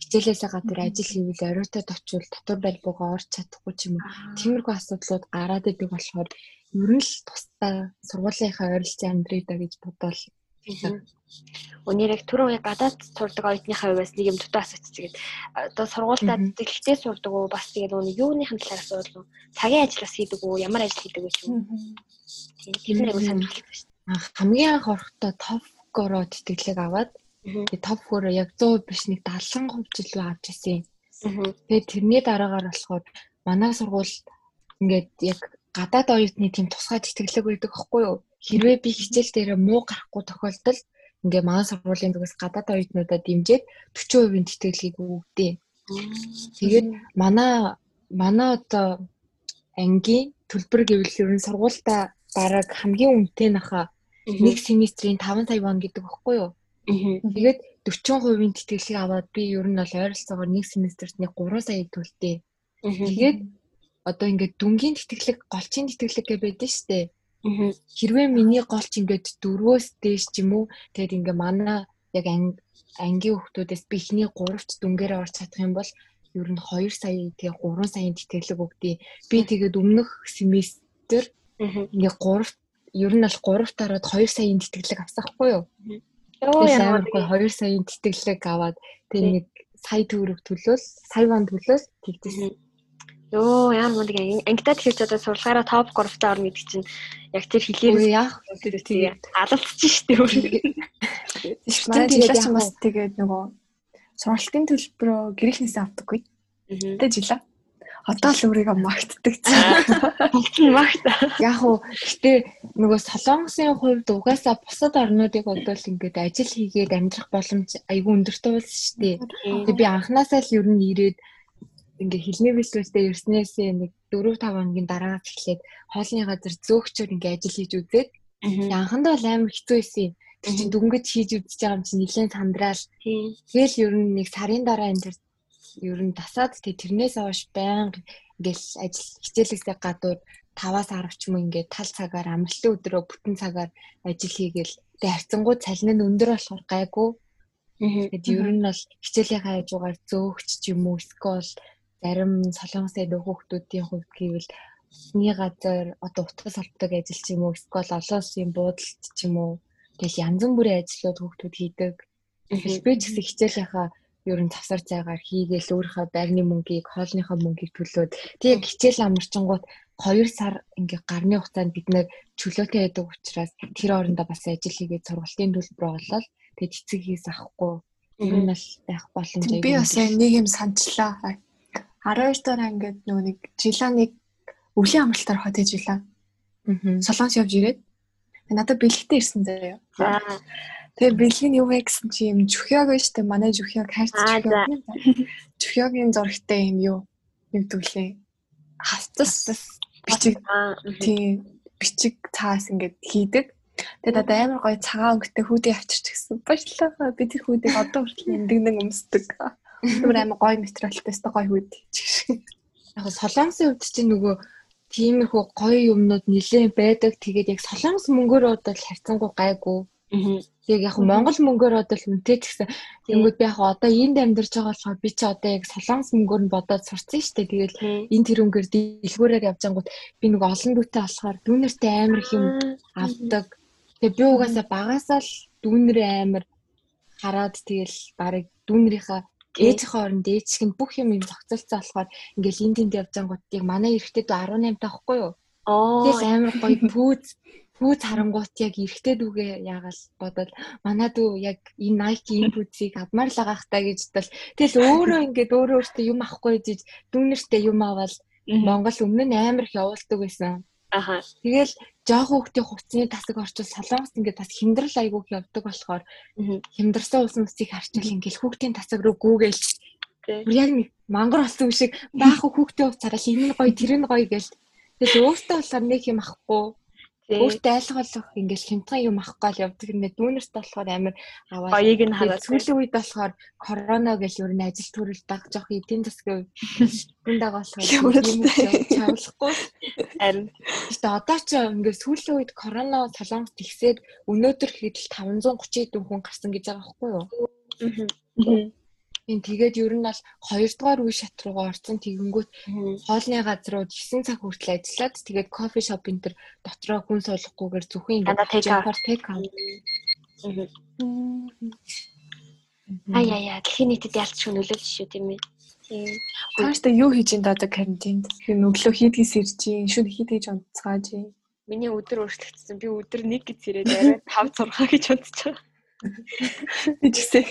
хичээлээсээ гадар ажил хийвэл оройтод очивол дотор байр руугаа орч чадахгүй ч юм уу. Тиймэрхүү асуудлууд гараад идэг болохоор ер нь л тусдаа сургуулийнхаа ойролцоо амьдрий да гэж бодвол Өнөр яг түрүү яг гадаад сурдаг оюутныхаа хувьас нэг юм дутуу асуучих одоо сургуультаа тэтгэлтэй сурдаг уу бас тэгээд нөгөө юуныхын талаар асуудал уу? Цагийн ажил бас хийдэг үү? Ямар ажил хийдэг вэ шүү. Тэр нэг сонирхолтой шүү. Хамгийн анх орохдоо товгороо тэтгэлэг аваад тэгээд товгороо яг 100% биш нэг 70% ч илүү авч ирсэн. Тэгээд тэрний дараагаар болохоор манай сургууль ингээд яг гадаад оюутны тийм тусгай тэтгэлэг байдаг аахгүй юу? Хэрвээ би хичээл дээр муу гарахгүй тохиолдолд ингээ манай сургуулийн зүгээс гадаад оюутнуудад дэмжиж 40% тэтгэлгийг өгдөө. Тэгээд манай манай одоо ангийн төлбөр гэвэл ер нь сургуультай бараг хамгийн үнэтэй наха нэг семестрийн 5 сая вон гэдэг багхгүй юу? Тэгээд 40% тэтгэлгийг аваад би ер нь бол ойролцоогоор нэг семестрт нэг 3 сая төлдөө. Тэгээд одоо ингээд дүнгийн тэтгэлэг, голчийн тэтгэлэг гэж байдаг шүү дээ. Хэрвээ миний голч ингээд дөрвөөс дээш ч юм уу тэгээд ингээ манай яг ангийн хүүхдүүдээс би ихний 3-т дүнгээрээ орч чадах юм бол ер нь 2 сая тэгээ 3 саяын тэтгэлэг өгдөө. Би тэгээд өмнөх семестр ингээ 3 ер нь бол 3-т ороод 2 саяын тэтгэлэг авсахгүй юу? Оо ямар гоо 2 саяын тэтгэлэг аваад тэгээ нэг сая төгрөг төлөөл, сая вон төлөөл тэгдэж Йоо яа мундаг ангидад хэлж одоо сурлагаараа топ 3-т орно гэдэг чинь яг тэр хэлээр яах вэ тэгээд алалцчих штеп өөр. Манай жилээс бас тэгээд нөгөө сургалтын төлбөрөө гэрийнхнээс авдаггүй. Тэгээд жилаа. Одоо л өөрийгөө магтдаг чинь. Магт. Яг уу гэтээ нөгөө солонгосын хувьд угаасаа бусад орнуудыг бодвол ингээд ажил хийгээд амьдрах боломж айгүй өндөртэй болсон шүү дээ. Тэгээд би анханасаа л ер нь ирээд ингээ хилний бэлтгэлтэй ирснээсээ нэг 4 5 хоногийн дараа эхлээд хоолны газар зөөгчөөр ингээ ажил хийж үзээд анхандаа бол амар хэцүү байсан юм. Тэр чинь дүнгэж хийж үзэж байгаа юм чинь нэлээд сандраал. Тэгэл ер нь нэг сарын дараа энэ тэр ер нь тасаад тэг тэрнээс хойш байнга ингээл ажил хичээлээсээ гадуур 5-аас 10 ч юм ингээд тал цагаар амралтын өдрөө бүтэн цагаар ажил хийгээл тэг харьцангуй цалин нь өндөр болохоор гайгүй. Тэгэд ер нь бол хичээлийнхаа хажуугаар зөөгч ч юм уу эсвэл зарим солонгос эд хүүхдүүдийн хувьд гэвэл нэг газар одоо утас холбдог ажил ч юм уу? Эсвэл олон улсын буудалд ч юм уу? Тэгэл янз бүрийн ажлууд хүүхдүүд хийдэг. Би ч гэсэн хичээлийнхаа ер нь тасар зайгаар хийгээл өөрийнхөө байрны мөнгийг, хоолныхоо мөнгийг төлөөд. Тэг хичээл амарчингууд 2 сар ингээ гарны хугацаанд бид нэр чөлөөтэй байдаг учраас тэр орондоо бас ажил хийгээд сургалтын төлбөр олоод тэг эцэг хийс авахгүй. Ер нь бол байх боломж би бас нэг юм санчлаа 12 дахь ангид нөгөө нэг жилаа нэг өвлийн амралтаар хот ээж жилаа. Аа. Солонгос явж ирээд надад бэлгтэй ирсэн заяа. За. Тэгээ нь юу вэ гэсэн чи юм жүхёг байж тээ манай жүхёг хайрц жүхёг. Жүхёгийн зурагтай юм юу нэг түлээ. Хавцас бичиг тийм бичиг цаас ингээд хийдэг. Тэгээд одоо амар гоё цагаан өнгөтэй хүүдээ авчирч гисэн. Баярлалаа. Би тэр хүүдийг одоо хүртэл эндэгнэн өмсдөг. Түр амар гоё материалтай өстой гоё хүүд. Яг солонгосын хувьд чинь нөгөө тиймэрхүү гоё юмнууд нэлээд байдаг. Тэгээд яг солонгос мөнгөөр бодвол харьцангуй гайгүй. Яг яг Монгол мөнгөөр бодвол үнэтэй ч гэсэн тэнгууд би яг одоо энд амьдарч байгаа болохоор би ч одоо яг солонгос мөнгөөр нь бодоод сурцсан шүү дээ. Тэгэл энэ тэрүүнгээр дэлгүүрээр явж ангууд би нэг олон дүүтэй болохоор дүүнертэй амар их юм авдаг. Тэгээ би угаасаа багасаа л дүүнэр амар хараад тэгэл барыг дүүнэрийнхаа ээжийнхээ оронд ээжих нь бүх юм юм зохицолцсон болохоор ингээл энд тэнд явж ангууд яг манай эрэгтэй дүү 18 таахгүй юу. Тэгэл амар гоё пүүз пүүз харангуут яг эрэгтэй дүүгээ яагаал бодоод манай дүү яг энэ Nike энэ пүүзийг авмаар л байгаа хта гэж бодвол тэгэл өөрөө ингээд өөрөө өөртөө юм авахгүй гэж дүүнэртээ юм аваад Монгол өмнө нь амар их явуулдаг байсан. Аха. Тэгэл жоох хүүхдийн хувцсны тасаг орчвол солонгос ингээд бас хямдрал айгуух явдаг болохоор хямдарсан усан усыг харчвал ингээд хүүхдийн тасаг руу гүүгээл яг нэг мангар болсон шиг баах хүүхдийн хувцаараа л энэ гоё тэр нь гоё гэл тэгэл өөртөө болохоор нэг юм ахгүй. Өөртөө айлгуулах ингээд хямдхан юм авахгүй л явдаг юм. Дүүнерт болохоор амар аваад Гоёг нь хараад. сүүлийн үед болохоор корона гэл ер нь ажил төрөл баг жоох эдийн засгийн үндаа болохоор юм чавлахгүй. Харин. Гэтэ одоо ч ингээд сүүлийн үед корона солонгос тэгсээд өнөөдөр хэд л 530 хүн гарсан гэж байгаа байхгүй юу? Мгм. Тийм тэгээд ер нь бол хоёрдугаар үе шат руугаа орсон тэгэнгүүт хоолны газрууд 9 цаг хүртэл ажиллаад тэгээд кофе шоп энэ төр дотроо хүн суулгахгүйгээр зөвхөн out. take out. Ай яа яа дэлхийн нийтэд ялцчих нөлөөлж шүү тийм ээ. Тийм. Тааштай юу хийж ин даа карантинд? Тэр өглөө хийдгээс ирж хийдгэж унтцгааж ийн. Миний өдөр өөрчлөгдсөн. Би өдөр 1 гэж ирээд арай 5 6 гэж бодож байгаа. Би ч гэсэн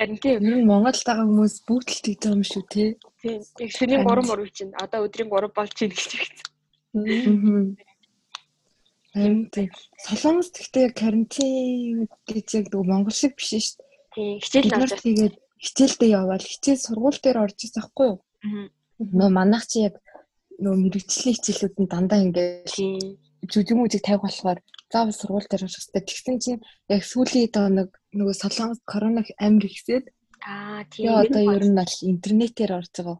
Харин тийм. Ер нь Монголд байгаа хүмүүс бүгд л тийж байгаа юм шүү те. Тийм. Яг шөнийн 3 мөр чинь одоо өдрийн 3 болж чинь гэж хэлсэн. Харин тийм. Солонгос гэхдээ карантин гэж яг нөгөө Монгол шиг биш шүү дээ. Тийм. Хичээл нар навчаа. тэгээд хичээлдээ явбал хичээл сургууль дээр орж ирсэн байхгүй юу? Нөө манайх чи яг нөө мэрэгчлийн хичээлүүд нь дандаа ингээд Тийм. жүжиг мүжиг тавих болохоор заавал сургууль дээр орох хэрэгтэй. Тэгсэн чинь яг сүүлийн доо нэг нөгөө солонгос корона амир ихсээд Аа тийм. одоо ер нь бол интернетээр орж байгаа.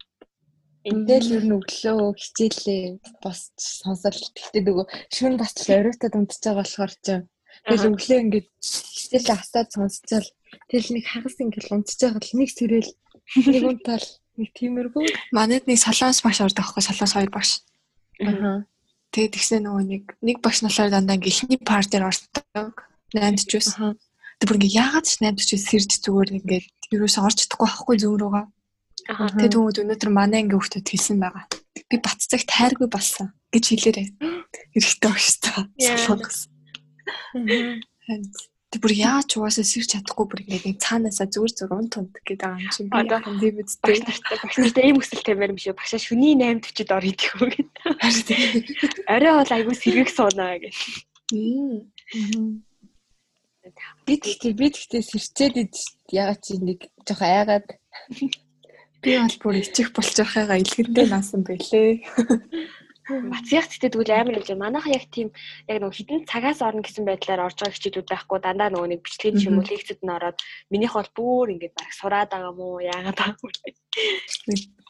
Эндэл ер нь өглөө хичээлээ босч сонсол тэгтээ нөгөө шүн бас л оройтод унтж байгаа болохоор ч тэгэл өглөө ингээд хичээлээ хасаад сонсчаал тэгэл нэг хагас ингээд унтж байгаа л нэг сэрэл нэг унтаал нэг тиймэрхүү. манайд нэг солонгос багш ордог аахгүй солонгос хоёр багш. Аа. Тэгээд тэгсэн нөгөө нэг нэг багш болохоор дандаа ингээ ихний партер ордог. 8-д ч. Аа. Тэр бүр ингээ яагаад ч 8-д ч сэрж зүгээр ингээ ерөөсөө орж чадахгүй байхгүй зүүн рүүгээ. Аа. Тэгээд түүнүүд өнөөдөр манай ингээ хүүхдүүд хэлсэн байгаа. Би баццаг тайргүй болсон гэж хэлээрээ. Эрэхтэй багштай. Яа. Солонгос. Тэг бүр яаж угаасаа сэрч чадахгүй бүр ингээ нэг цаанаасаа зүгээр зүгээр унт унт гэдэг байгаа юм чинь. Би Одоо яхан би Багш нартай ийм өсөл тамир юм шүү. Багшаа шүний 8:40-д ор идэх үү гэдэг. Орой бол айгүй сэргэг суунаа гэж. Би тэгтээ би тэгтээ сэрчээд ягаад чи нэг жоох айгаад Би бол бүр ичих болж байхаагаа илгэндээ наасан байлээ. Бацгах гэдэг тэгвэл амар юм чинь. Манайха яг тийм яг нөгөө хідэн цагаас орно гэсэн байдлаар орж байгаа хичээлүүд байхгүй дандаа нөгөө нэг бичлэгийн юм уу лекцэд нь ороод минийх бол бүр ингээд баг сураад байгаа уу яагаад байгаа юм.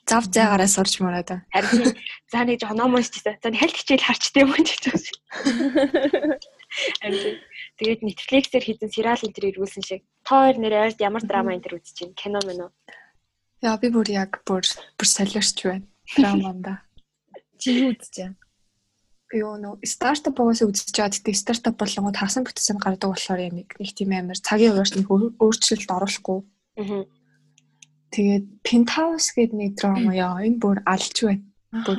Зав зайгаараа сурч мураа да. Харин за нэг жоо ном уншчихсан. За хальт хичээл харчтай юм гэж хэлсэн. Тэгээд Netflix-ээр хийсэн сериал энэ төр ирүүлсэн шиг. Та хоёр нэр ямар драма энэ төр үзэж байна? Кино мөн үү? Яа би бүр яг бүр бүр солиорч байна. Драманда. Чи юу үзэж байна? Би өнөө стартап байгаас үзэж байгаа. Гэтэ стартап болгоод хасан бүтсэн гардаг болохоор яг нэг тийм амар цагийн хуваарч нэг өөр- өөрчлөлт оруулахгүй. Аа. Тэгээд Penthouse гэдэг нэг драма яа энэ бүр алж байна. Бүр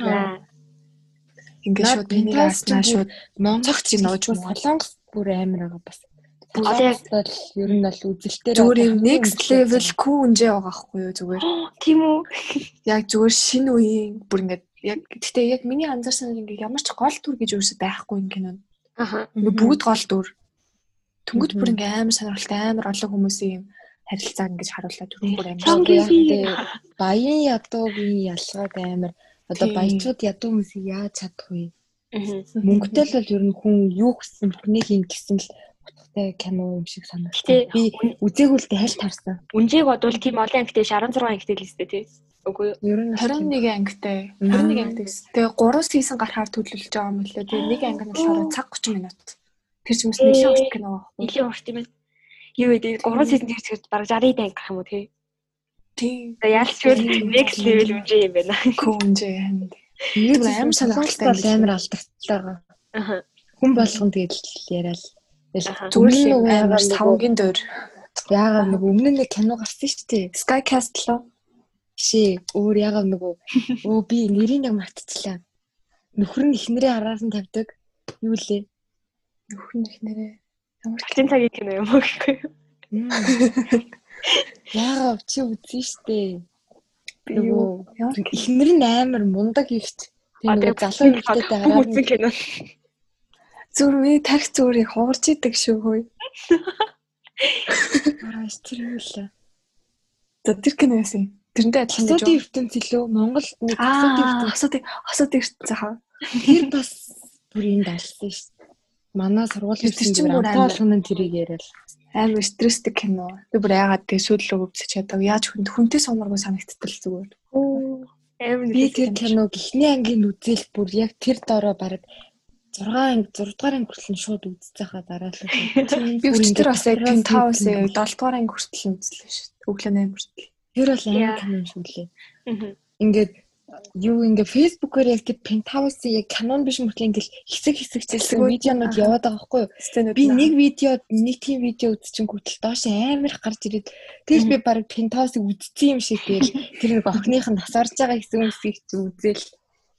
ингээд шууд энийг Penthouse ааснаа ч шууд Монгол Цогц чинь нууж ч муу. солонгос бүр амар байгаа бас. Одоо яг- бол ер нь бол үзэлтээр зүгээр юм next level cool үнжээ байгаа байхгүй юу зүгээр. Тийм үү? Яг зүгээр шинэ үеийн бүр ингээд яг гэтээ яг миний анзаарсан ингээд ямар ч гол дүр гэж юусе байхгүй юм кино. Аха. Ингээ бүгд гол дүр. Тэнгүүд бүр ингээ амар сонирхолтой амар олон хүмүүсийн юм харилцаа ингэж харууллаа түрүү бүр амар. Баян ядуугийн ялгаад амар одоо баячууд ядуу хүмүүсийг яаж чадах вэ? Мөнгөтэй л бол ер нь хүн юу гэсэн бүхнийг ин гэсэн л утгатай кино юм шиг Гэтэ санагдав. Би үзээгүй л дээ хальт харсан. Үнжийг бодвол тийм олон ангитай 16 ангитай л өстэй тий. Үгүй юу? Ер нь 21 ангитай. Мм. 21 ангитай гэсэн. Тэгээ 3 сизон гарахаар төлөвлөж байгаа юм лээ. Тэгээ нэг анги нь болохоор цаг 30 минут. Тэр ч юмс нэлээд урт кино байхгүй. Нилийн урт юм байна. Юу гэдэг 3 сизон дээр зэрэг бараг 60 данг гэх юм уу тий. Тийм. За яалчгүй next level үнжээ юм байна. Күүнжээ. Нэг амар сонирхолтой амар алдагтай байгаа. Аха. Хүн болгон тэгэл яриад. Зүгээр л амар савгийн дөр. Яагаад нэг өмнө нэг кино гарсан шүү дээ. Sky Castle Шээ өөр яагаад нөгөө өө би нэрийг яг мартчихлаа. Нөхөр нь ихнэрээ араар нь тавьдаг. Юу лээ? нөхөр нь их нэрээ ямар Чин цагийн кино юм уу гэхгүй юу? Яагаад чи үзсэн шүү дээ. би юу ихнэр нь амар мундаг ихт. Тэгээ залуу ихтэй араар үзсэн нь кино. зүр миний тарих зүрийг хугарч идэг шүү хөөе. аа тэр юу лээ. За тэр кино яасан. Тэрнтэй адилхан гэж. Асуудын ертөнц илүү Монгол нэг асуудын ертөнц асуудыг асуудыг ирсэн хаа. тэр бас бүр энд алсан шүү дээ. Манай сургуулийн Тэр чинь бүр амтаа амар. болгоно тэрийг яриад. Амар стресстэй кино. Би бүр яагаад тэгээ сүйдлөө өвсөж чадав. Яаж хүн хүнтэй сумаргүй санагдтал зүгээр. Амар Би тэр киног эхний ангийн үзэл бүр яг тэр дороо баг 6 анги 6 дугаар анги хүртэл нь шууд үзсэн хаа дараа л үү. Би өчтөр бас яг Пентаус Penthouse нэг 7 дугаар анги хүртэл үзлээ шүү дээ. Өглөө 8 хүртэл. Тэр бол амар кино шүү лээ. Ингээд юу ингээ фэйсбүүкээр яг тэр пентхаусын яг канон биш мөртлөө ингээл хэсэг хэсэгчсэн Хэсгүүд, видеонууд яваад байгаа байхгүй юу? Би нэг видео нэг тийм видео үзчихэн гүтэл доош амар их гарч ирээд тэгэл би баг пентхаусыг үзсэн юм шиг тэгэл тэр нэг охиных нь насарж байгаа хэсэг үсгийг үзэл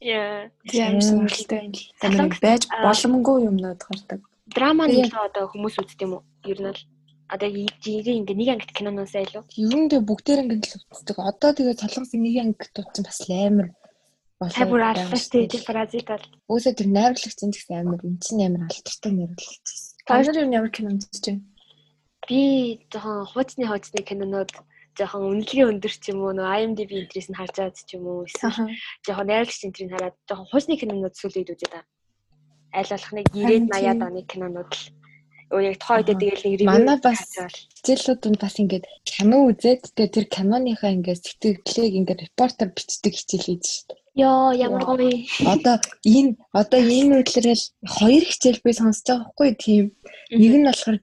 Яа. тийм сонирхолтой. Тэр байж боломгүй юмнууд гардаг. Драма нэг л одоо хүмүүс үздэг юм уу? Ер нь л одоо жирийн ингээ нэг ангит киноноос айлуу. ер нь тэг бүгдээр ингээд л үздэг. Одоо тэгээ солонгос нэг анги дуудсан бас амар Та бүр аллаа шүү дээ. Бразил бол. Өөсөө тэр найруулагч энэ гэсэн амар эн чинь амар алдартай найруулагч. Та нар юу ямар кино үзэж байна? Би жоохон хуучны хуучны кинонууд жоохон үнэлгээ өндөр ч юм уу нөө IMDb интерес нь харж байгаа ч юм уу эсвэл жоохон найруулагч энтрийг хараад жоохон хуучны кинонууд сүүлийн үед үзээд байгаа. Аль болох нэг 90 Харин 80-аад оны кинонууд л яг үедээ Аа. тэгэл нэг Манай бас хичээлүүд бас ингээд кино үзээд тэгээ тэр киноныхаа ингээд сэтгэлдлийг ингээд репортер бичдэг хичээл хийж шүү дээ. Йоо ямар гоё. Одоо энэ одоо энэ үйлрэл хоёр хичээл би сонсож байгаа хгүй тийм. Нэг нь болохоор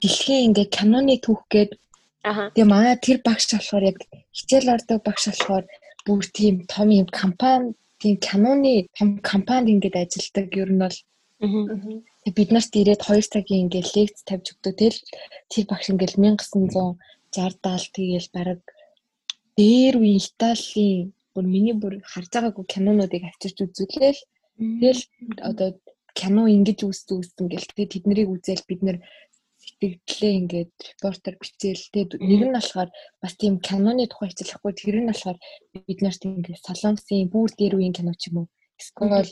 дэлхийн ингээд киноны түүх гээд Аха. тэгээ манай тэр багш болохоор яг хичээл ордог багш болохоор бүр тийм том юм компани тийм киноны том компанид ингээд ажилладаг ер нь бол бид нарт ирээд 2 цагийн ингээл лекц тавьж өгдөг. Тэгэл тэр багш ингээл 1960 70 тэгээл бараг дээр үе Италийн бүр миний бүр харж байгаагүй кинонуудыг авчирч үзүүлээл. Тэгэл одоо кино ингэж үүссэн үүссэн гэл тэгээ тэднийг үзэл бид нэр сэтгэлдлээ ингээд репортер бичээл тэгээ нэг нь болохоор бас тийм киноны тухай хичээлэхгүй тэр нь болохоор бид нарт ингээд солонгосын бүр дээр үеийн кино ч юм уу эсвэл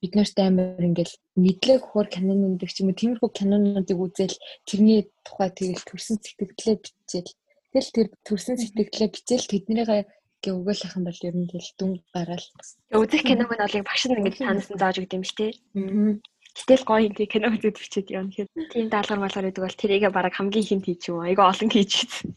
бид нарт амар ингээл мэдлэг хөр кинонууд гэх юм уу тиймэрхүү кинонуудыг үзэл тэрний тухай тэгэл төрсэн сэтгэлдлээ бичээл тэгэл тэр төрсэн сэтгэлдлээ бичээл тэднийгээ гээ өгөөлөх юм бол ер нь тэгэл дүн гараал. Үзэх киног нь бол яг багш нь ингэж танаас нь зааж өгд юм шүү дээ. Гэтэл гоё ингээ кино үзээд бичээд явна гэхэд тийм даалгавар малгар гэдэг бол тэрийгээ бараг хамгийн ихэнд хийчих юм. Айгаа олон хийж хийсэн.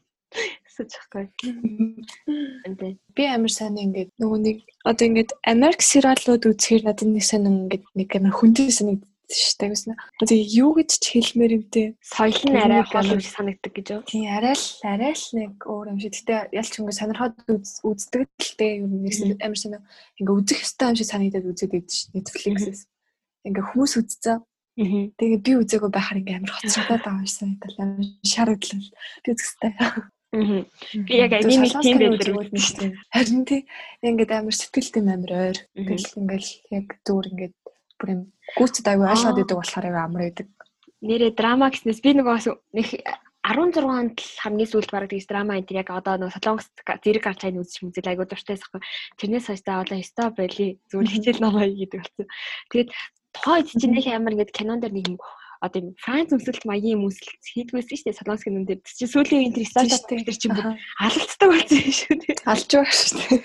Эндээ. Би амар сайн ингээд нөгөө нэг одоо ингээд Америк сериалууд үзэхээр надад нэг сайн ингээд нэг амар хүнтэй санагддаг дээ гэсэн. Одоо юу гэж ч хэлмээр юм те. Соёл нь арай хол юм санагддаг гэж юу? Тийм арай л арай л нэг өөр юм шиг. Гэтэ ялч ингээд сонирхоод үз- үздэг л те нь нэг амар сайн ингээд үзэх ёстой юм шиг санагдаад үзээд байдаг шүү Netflix-ээс. Ингээд хүмүүс үзсэн. Тэгээ би үзээгүй байхаар ингээд амар хоцрогдоод байгаа юм шиг санагдал амар шаардлагатай. Би үзэх ёстой. Аа. Би яг анимик тийм байдаг. Харин тий ингээд амар сэтгэл тийм амар ойр. Тэгэл ингээд яг зүгээр ингээд бүр юм гүйцэд аягүй ойлгоод идэг болохоор аягүй амар байдаг. Нэрээ драма гэснээс би нөгөө бас нэг 16 онд л хамгийн сүүлд бараг тэгс драма энэ яг одоо нөгөө солонгос зэрэг гарч байгааг үзчих мүзэл айгуу дуртай байхгүй. Тэрнээс хойш та одоо өстой байли зүгээр хичээл намаа гэдэг болсон. Тэгээд тухайн үед чинь нэг амар ингээд кинон дээр нэг юм одоо юм Франц өмсөлт маягийн юм өмсөлт хийдгүйсэн шүү дээ солонгос кинон дээр. Чинь сүүлийн үеийн тэр стартап тэр чинь бүр алалцдаг болсон юм шүү дээ. Алж байгаа шүү дээ.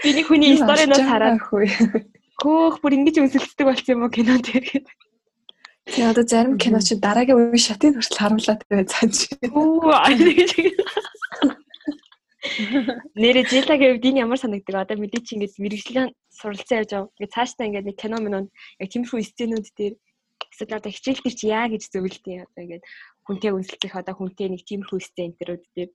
Би нэг хүний сториноос хараад хөөх бүр ингэж өмсөлтдөг болсон юм уу кинон дээр гэдэг. Тий одоо зарим кино чи дараагийн үе шатыг хүртэл харуулад байгаа цааш. Оо аа. Нэрэ жилагийн үед энэ ямар санагдаг? Одоо мэдээ чи ингэж мэрэгжлийн суралцсан явж байгаа. Ингээд цаашдаа ингээд нэг кино минь яг тиймэрхүү сценүүд дээр эсвэл одоо хичээл дээр чи яа гэж зөвлөдөө одоо ингээд хүнтэй үнсэлцэх одоо хүнтэй нэг тиймэрхүү сцен төрүүд дээр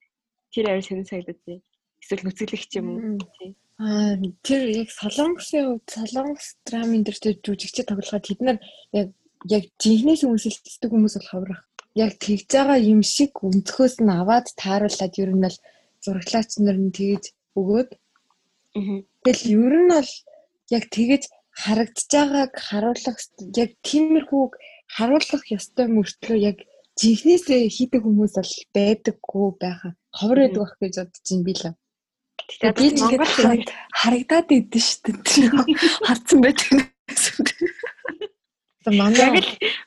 тэр арай сонир санагдаад тий. Эсвэл нүцгэлэх ч юм уу. Тий. Аа тэр яг солонгосын хувьд солонгос драмын дээр тэр жүжигчд тоглоход тэд нар яг яг жинхнээс үнсэлцдэг хүмүүс болохоор яг тэгж байгаа юм шиг өнцгөөс нь аваад тааруулаад ер нь бол зураглаач нар нь тэгж өгөөд тэгэл ер нь бол яг тэгж харагдаж байгааг харуулах яг тиймэрхүү харуулах ёстой мөртлөө яг жинхнээсээ хийдэг хүмүүс бол байдаггүй байхаа ховор байдаг байх гэж бодож юм би л. Тэгээд би Монгол харагдаад идэв шүү дээ. Харцсан байдаг. Одоо манай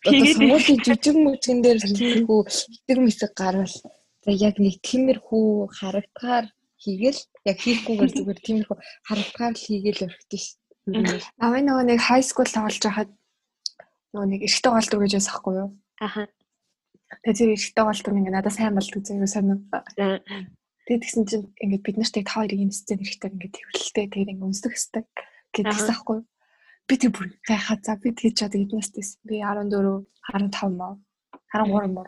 хийгээд сургуулийн жижиг мужигэн дээр тиймэрхүү хитэг мэсэг гарвал яг нэг тиймэрхүү харагдахаар хийгээл яг хийхгүйгээр зүгээр тиймэрхүү харагдахаар л хийгээл өрхтөө ш. Намайг нөгөө нэг high school тоглож байхад нөгөө нэг эрэгтэй голдуу гэж байсан хгүй юу? Аха. Тэгээ тэр эрэгтэй голдуу ингээ надад сайн болдог зэрэг сонир. За. Тэгээд тэгсэн чинь ингээд бид нарт яг та хоёрыг энэ сцен хэрэгтэй ингээд тэрхэлтэй тэгээд ингээд өнсөх хэвтэй гэдэгсэн ахгүй. Би тэр бүр гайхаа за би тэгж чад эднээс тест. Би 14 15 маа 13 маа.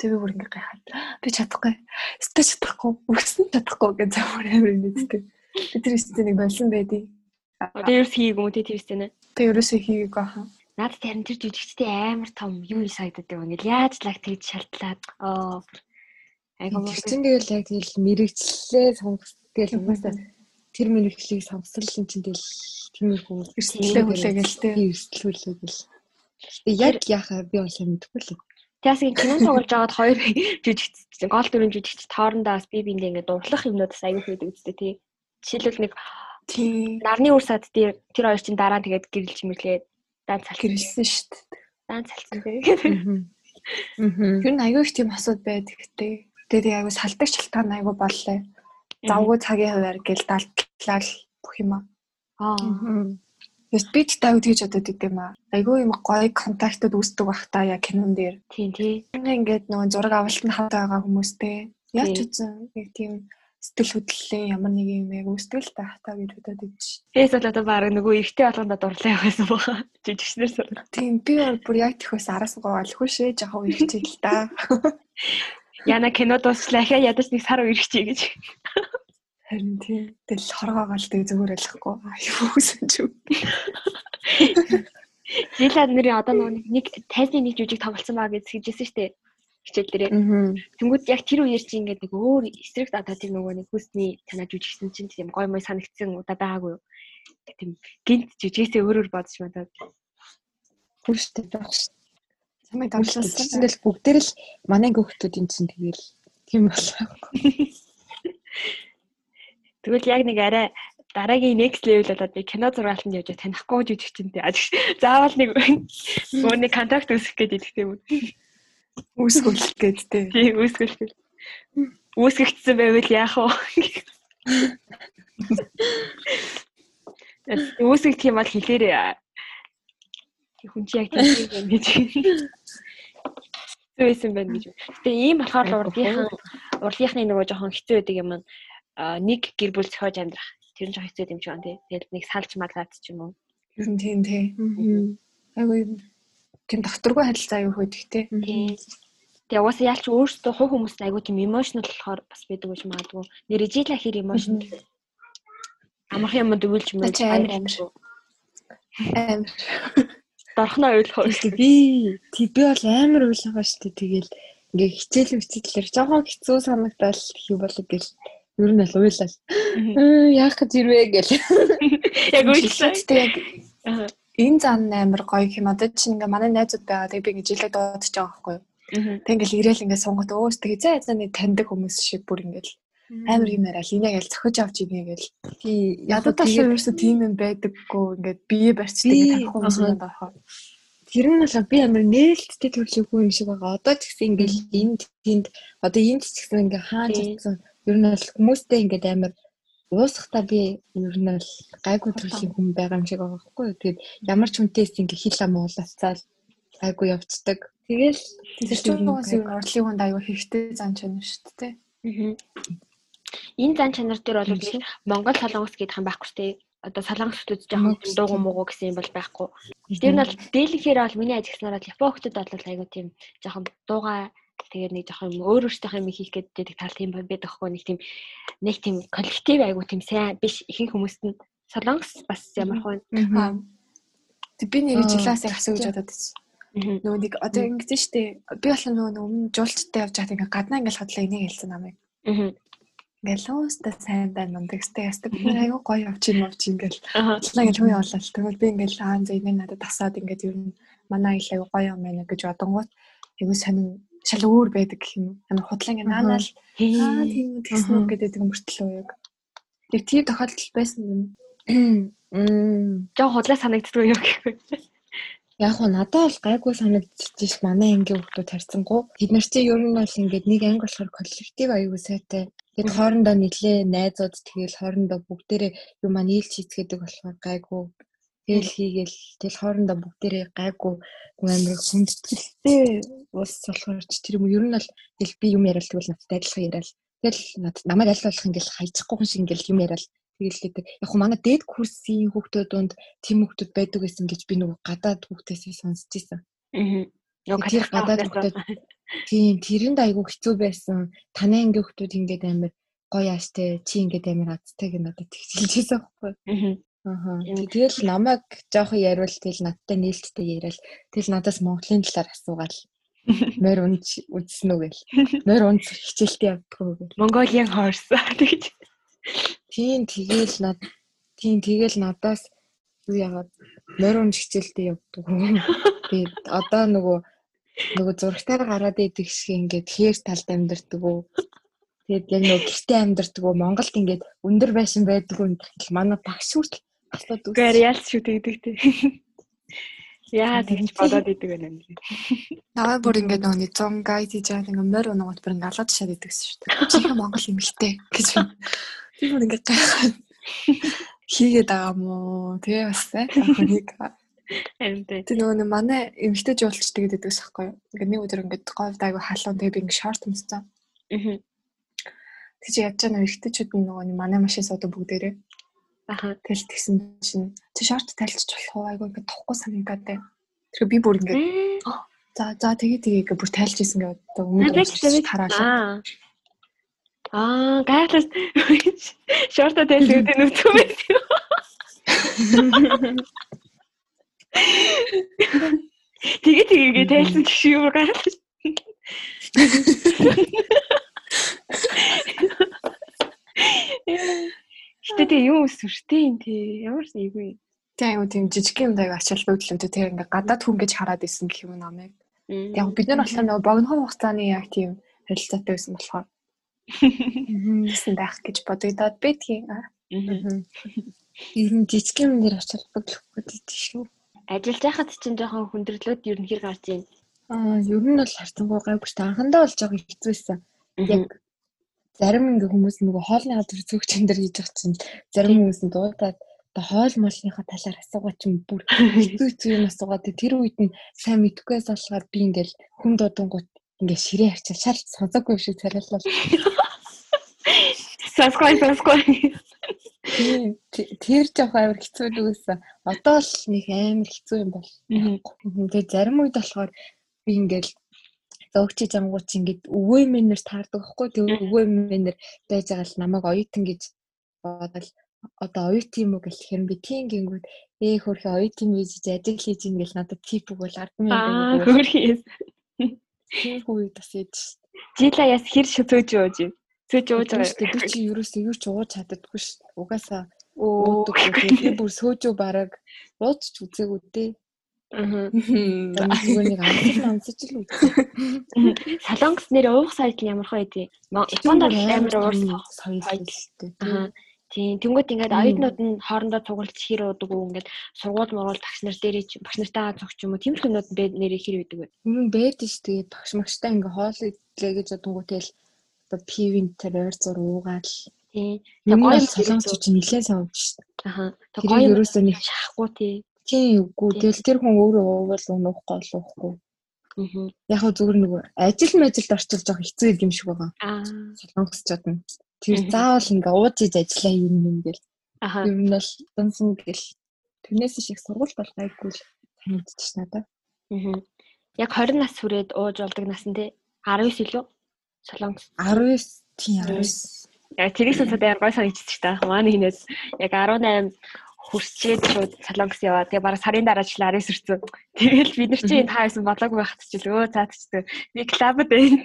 Тэг би бүр ингээд гайхаад би чадахгүй. Өстө чадахгүй. Үгсэн чадахгүй гэж замаар амир нэгтэй. Би тэр сценийг болсон байдий. Одоо ерөөс хийгээгүй юм тий тэр сценэ. Тэг ерөөсөө хийгээгүй хаа. Надад харин тэр жүжигчтэй амар том юу санагдаад байгаа юм. Яаж л яг тэгж шалтлаад оо айгуу Тэгсэн тэгэл яг тэгэл мэрэгчлээ сонгох тэгэл угаасаа тэр мэрэгчлийг сонсол юм чинь тэгэл тиймэрхүү Эрсдэлээ хүлээгээл тээ. эрсдэл хүлээгээл. Тэгээ яг яхаа би бол сайн мэдэхгүй л. Тэсгийн кино тоглож байгаад хоёр жүжигч гол дүрийн жүжигч тоорондоо бас би биэндээ ингээд дурлах юмнуудаас аягүй хийдэг үстэй тий. Жишээлбэл нэг Тийм. нарны үр сад дээр тэр хоёр чинь дараа нь тэгээд гэрэлж мэрлээ дан цалсан. Гэрэлсэн шүү дээ. Дан цалсан тий. Аа. Тэр нь аягүй их тийм асууд байдаг гэдэг. Тэгээд аягүй салдаг шалтгаан аягүй боллоо. Завгүй цагийн хуваар гэл далтлал бүх юм аа. Аа. Тэс би ч тав тэгж бодод идэм аа. Айгүй юм гоё контактууд үүсдэг бах та яг кинон дээр. Тийм тий. Ингээд нөгөө зураг авалтанд хавд байгаа хүмүүстэй яаж Тийм. үзэн яг тийм сэтгэл хөдлөлийн ямар нэг юм яг үүсдэг л та та гэж бодод идэж. Тэс бол одоо баг нөгөө эртний болгонд дурлаа яваасан баха. Жүжигчнэр сур. Тийм би бол бүр яг тэхөөс араас гоолгүй шээ жахав ирчихээ л та. Яна кино дуслаа хэ ядаж нэг сар үргэжээ гэж. Харин тийм. Тэгэл хоргоогоо л тэг зүгээр ойлгохгүй. Аюу сэн ч. Зилад нэрийн одоо нөгөө нэг тайзны нэг жүжиг тоглолцсон баа гэж хэлжсэн штэ. Хичээл дээрээ. Тэнгүүд яг тэр үеэр чи ингээд нэг өөр эсрэг одоо тийм нөгөө нэг хүсний танаа жүжигсэн чинь тийм гой мой санагдсан удаа байгаагүй юу. Тийм гинт жүжигээсээ өөрөөр бодож бодоод. Бүр штэ байх. Самайг Тэгсэн давшласан. тэгэл бүгдээр л манай хүүхдүүдийн чинь тэгэл тийм болоо. Тэгвэл яг нэг арай дараагийн next level болоод би кино зургаалтанд явж танихгүй жүжигчтэй. Заавал нэг өөр нэг контакт үүсгэх гэдэг тийм үү. Үүсгүүлэх гээд те. Тийм үүсгэх. Үүсгэгдсэн байвал яах вэ? Үүсгэх юм бол хэлээрээ. Хүн чи яг тийм юм гэж. Зүйсэн байна гэж. Гэтэ ийм болохоор урдынхан урдынхны нөгөө жоохон хэцүү байдаг юм аа нэг гэр бүл зохиож амьдрах. Тэр нь жоохон хэцүү юм шиг байна тий. Тэгэл нэг салж малаад ч юм уу. Ер нь тийм те. Айгүй тийм докторгүй харилцаа аюу хөдөх те. Тий. Тэгээ угаасаа яалч өөрсдөө хувь хүмүүст айгуу тийм emotional болохоор бас байдаг гэж магадгүй. Нэр жила хэр emotional. Амархан юмд На мөн чи амар амар. Амар. дорхноо ойлгох Гэхдээ би тий би бол амар уйлгаа штэ тэгэл ингээ хичээл үчидлэр жоохон хэцүү санагдал хийв болов гэл ер нь бол уйлал. Яах гэж ирвэ гэл. Яг. Гэхдээ яг энэ зан амар гоё юм. Одоо чинь ингээ манай найзууд байгаа. Тэгээ би ингээ жилээ дуудаж байгаа байхгүй юу? Тэг ингээл ирээл ингээ сунгат өөс заа заа нэг таньдаг хүмүүс шиг бүр ингээл амар юм яриа л инегээл зохиж авч ийнэ гэл. Тий Ядуу талаа ерөөсө тийм юм байдаггүй ингээд бие барьцдаг таних хүмүүс байна. Тэр нь бол би амар нээлттэй төрлийн юм шиг байгаа. Одоо ч гэсэн ингээл энд тэнд одоо энд ч гэсэн ингээ хаан чадсан. Ер нь бол хүмүүстэй ингээд амар уусахта би ер нь бол гайгүй төрлийн хүн байгаа юм шиг байгаа юу. Тэгээд ямар ч хүнтэйс ингээ хил ам уулацаал гайгүй явцдаг. Тэгэл Тэр чинь хүмүүс ер нь урдлын хүнд аюу хэрэгтэй зан чанар шүү дээ. Энэ зан чанар дээр бол би Монгол солонгос гэдэг юм байхгүй тий. Одоо солонгос хүмүүс жоохон дуугу муугу гэсэн юм бол байхгүй. Тэр нь бол дийлэнхээр бол миний ажигснаар бол Япон хүмүүс бол айгу тийм жоохон дуугаа тэгээд нэг жоохон юм өөр өөртөө юм хийх гэдэг тал тийм байдаг байхгүй нэг тийм нэг тийм коллектив айгу тийм сайн биш ихэнх хүмүүст нь солонгос бас ямар хөө. Тэг би нэг жилээс яг асуу гэж бодоод байсан. Нөгөө нэг одоо ингэдэж штэ би бол нөгөө нэг өмнө жуулчтай явж байхад ингээ гаднаа ингээл хотлоо энийг хэлсэн намайг. Лууста сайн байна ундагстай ястаг би аягүй гоё явж ийн мовч ингээл. Хотлоо ингээл хөө явуулаад тэгвэл би ингээл аа за энэ надад тасаад ингээд ер нь манай аял аягүй гоё юм байна гэж бодонгууд аягүй сонин шал өөр байдаг гэх юм. Амар худлаа ингээ наанаал аа тийм үү тэгсэн үг гэдэг мөртлөө яг. Тэр тийм тохиолдол байсан юм. Мм. Жоо худлаа санагддаг юу гэхгүй. Яг уу надад бол гайгүй санагдчих манай ангийн хүмүүс тарьсангуу. Бид нар чинь ер нь бол ингээд нэг анги болохоор коллектив аюул сайтай. Тэгээд хоорондоо нийлээ найзууд тэгэл хоорондоо бүгдээрээ юм аа нийлж хийцгээдэг болохоор гайгүй. Тэгэл хийгээл тэгэл хоорондоо бүгдээрээ гайгүй амар хүндэтгэлтэй ус болохоор ч тэр юм ер нь бол тэгэл би юм яриад тэгвэл надтай адилхан яриад. Тэгэл над намайг аль болох ингээл хайчихгүй хүн шиг ингээл юм яриад тэгэлээдэг. Яг хөө манай дээд курсын хүүхдүүд донд тийм хүүхдүүд байдаг гэсэн гэж би нөгөө гадаад хүүхдээсээ сонсч ирсэн. Аа. Тэр гадаад хүүхдүүд тийм тэрэнд айгүй хэцүү байсан. Танай анги хүүхдүүд ингээд амар гоё ааштай чи ингээд амар азтай гэж надад тэгжилжсэн байхгүй. Аа. Тэгэл намайг жоохон яриул тэгэл надтай нээлттэй яриад тэгэл надаас Монголын талаар асуугаал. Мөр унж үзсэн үү гэл. Мөр унж хичээлтэй явдггүй гэл. Mongolian horse гэж. Тийм тэгэл над тийм тэгэл надаас юу яагаад морь унж хичээлдээ явдаг. Тэгээд одоо нөгөө нөгөө зурагтаар гараад идэг шиг ингээд хээр талд амьдардаг уу. Тэгээд яг нөгөө гэртээ амьдардаг уу. Монголд ингээд өндөр байшин байдаг уу. Манай багш хүртэл асууд Үгээр яалч шүү тэгдэг тий. Яа тэгж бодоод идэг байна юм. Наваа бүр ингээд нөгөө 100 гайд хийж байгаа ингээд морь унгууд бүр ингээд алаад шаад идэгсэн шүү дээ. Чихэн Монгол эмэгтэй гэж. Би бүр ингээд гайхаад хийгээд байгаа мó. Тэгээ бас нэг Амт. тэр нөгөө нэг манай эмэгтэй жуулч тэгээд идэгс байхгүй юу. Ингээд нэг өдөр ингээд говьд айгу халуун тэгээ би ингээд шорт өмссөн. Аа. Тэг чи ядж байгаа эмэгтэйчүүд нөгөө нэг манай машин суудаг бүгдээрээ. Аха. Тэгэл тэгсэн чинь чи шорт тайлчих болох уу айгу ингээд тохгүй санагдаад байна. Тэр би бүр ингээд За за тэгээ тэгээ ингээ бүр тайлж исэн гэдэг Тэгэж хараалаа. Аа. Гайхалтай. Шорта тайлгууд нь үтгүү байсан. Тэгээ тэгээгээ тайлсан ч шиг юу гайхалтай. Гэтэ тэг юм сүртэй юм тий. Ямар ч ийгүй. Тэгээ аюу тийм жижиг юм даг ачаал бөглөмтэй тэгээ ингээ гадаад хүн гэж хараад исэн гэх юм намайг. Яг бид нар болохоор нөгөө богино хугацааны яг тийм харилцаатай байсан болохоор хийсэн байх гэж бодогдоод байдгийн. Ер нь жижиг юм дээр очиж бодлохгүй дээ шүү. Ажиллаж байхад чинь жоохон хүндрэлүүд ер нь хэр гарч ийн. Аа, ер нь бол харцангуй гайгүй шүү. Анхандаа бол жоохон хэцүү байсан. Яг зарим ингээ хүмүүс нөгөө хоолны газар зүгчэн дээр хийж байгаа чинь зарим хүмүүс нь дуудаад одоо хоол молныхаа талаар асуугаад чинь бүр хэцүү хэцүү юм асуугаад тэр үед нь сайн мэдхгүйээс болохоор би ингээл хүн дуудангууд ингээ ширээ харчаа шал сонсоогүй шиг царайлал. Саской саской. Тэр жоох амар хэцүү дүүсэн. Одоо л нэг амар хэцүү юм бол. Тэгээ зарим үед болохоор би ингээл зөөгчиж ангууд чи ингээд өвөө мэнэр таардаг байхгүй тэгээ өвөө мэнэр байж байгаа л намайг оюутан гэж бодол одоо оюут юм уу гэх хэрэм би тийм гингүүд ээ хөрхи оюут юм хийж ажил хийж ингээл надад тип бол ардсан юм байна. хөрхиес. Тийм хүү бас ээж. Жила яс хэр шөтөөж ууж юм. Сөөж ууж байгаа. би чи юурээс юу ч ууж чаддаггүй ш. Угаасаа уудаг би бүр сөөжөө бараг уудч үзээгүй дээ. Аа. Нэг амсаж л үзээ. Солонгос нэр уух сайдл ямар хөө идэв. Японд бол амар соёл Соёл. шүү дээ. Аа. Тийм. Тэнгүүд ингээд оюутнууд нь хоорондоо цугулж хэр уудаг уу ингээд сургууль мургуул багш нар дээрээ чи багш нартайгаа зогч юм уу тийм л юмнууд бэ нэрээ хэр үйдэг вэ? Өмнө байдаг шүү дээ. Багш магштай ингээ хоол идлээ гэж бодонгууд тэл одоо пивин тэр ойр зур уугаал. Тийм. Нэг гоё гоё юм солонгос чинь нилээ савж дээ. Аха. Тэг Тэр гоё ерөөсөө нэг шахахгүй тий. Тийм үгүй. Тэгэл тэр хүн өөрөө уувал унахгүй олоохгүй. Аа. Яг хөө зүгээр нөгөө ажил мэжилд орчуулж байгаа хэцүү юм шиг байгаа. Аа. Солонгосчууд нь. Тэр заавал ингээ ууж иж ажиллаа юм юм гэл. Аха. Ер нь бол дунсан гэл. Тэрнээс шиг сургууль бол гайгүй л танигдчих надаа. Аа. Яг 20 нас хүрээд ууж болдог нас нь тий. 19 илүү. Солонгос. 19 тийм 19. Яг тэрийг сонсоод амар гой санагдчих та. Манай хинээс яг 18 хурцээд шууд салонгос яваа. Тэгээ бараг сарын дараа ч ларис ирсэн. Тэгэл бид нар чинь та байсан болоогүй байхад ч л өө цаадчдаг. Би клабд байна.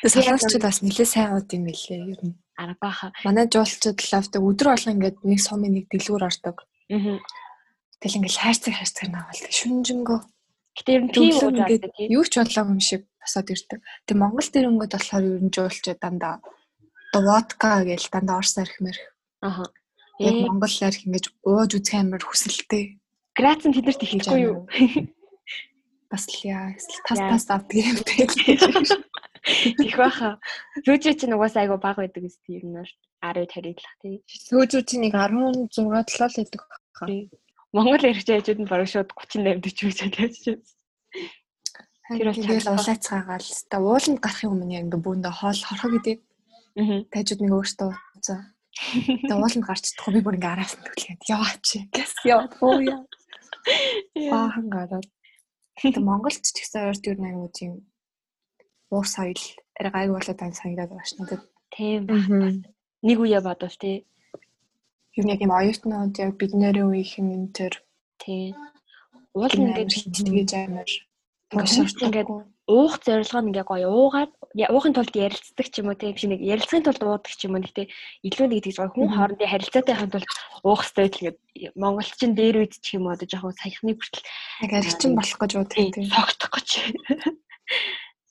Тэгээ салонгосчууд бас нэлээ сайн ууд юм билээ ер нь. Арга баха. Манай жуулчууд лавдаг өдөр болго ингээд нэг сум нэг дэлгүүр ордог. Аа. Тэгэл ингээд хайрцаг хайрцаг навал шүнжэнгөө Гэтэ ер нь тийм байгаа тийм. юу ч бодлоогүй юм шиг босоод ирдэг. Тэг Монгол дэрнгүүд болохоор ер нь жуулчууд дандаа одоо водка гээл дандаа орс арх мэрх. Аха. Яг Ээ, Монгол арх ингэж ууж үзэх амар хүсэлтэй. Грац нь тэдэрт ихэхгүй юу? Бас л яа эсвэл тас тас авдаг юм бэ. Их баха. Сүүжээ чинь угаасаа айгу баг байдаг гэсэн юм нэр 10 тариглах тийм. Сүүжүүд чинь нэг 16 7 л байдаг. Монгол ярих хажууд нь бараг шууд 38 40 гэж байна. Тэр бол Тэгэл улайцгаагаал та ууланд гарахын өмнө яг ингээ бүүндээ хоол хорхоо гэдэг Аа. тажууд нэг өөртөө уцаа. Тэгээ ууланд гарч чадахгүй би бүр ингээ араас нь төлгээд яваач гэс яа боо яа. Баахан гараад. Тэгээ Монголд ч гэсэн өөрт юу нэг юм тийм уур соёл арай гайг болоод байна санагдаад байна ш. Надад Тийм. Нэг үе бодвол тий. юу нэг юм оюутнууд яг бид нэрийн үеийнхэн энэ төр Тийм. Уул ингээд хичтгийж амар Ингээд ингээд уух зорилго нь ингээ гоё уугаад уухын тулд ярилцдаг ч юм уу тийм биш нэг ярилцахын тулд уудаг ч юм уу гэхдээ илүү нэг тэгж гоё хүн хоорондын харилцаатайхын тулд уух стил ингээд монголчин дээр үед ч юм уу одоо жоохон саяхны хүртэл яг арчин болох гэж уудаг тийм. согтох гэж.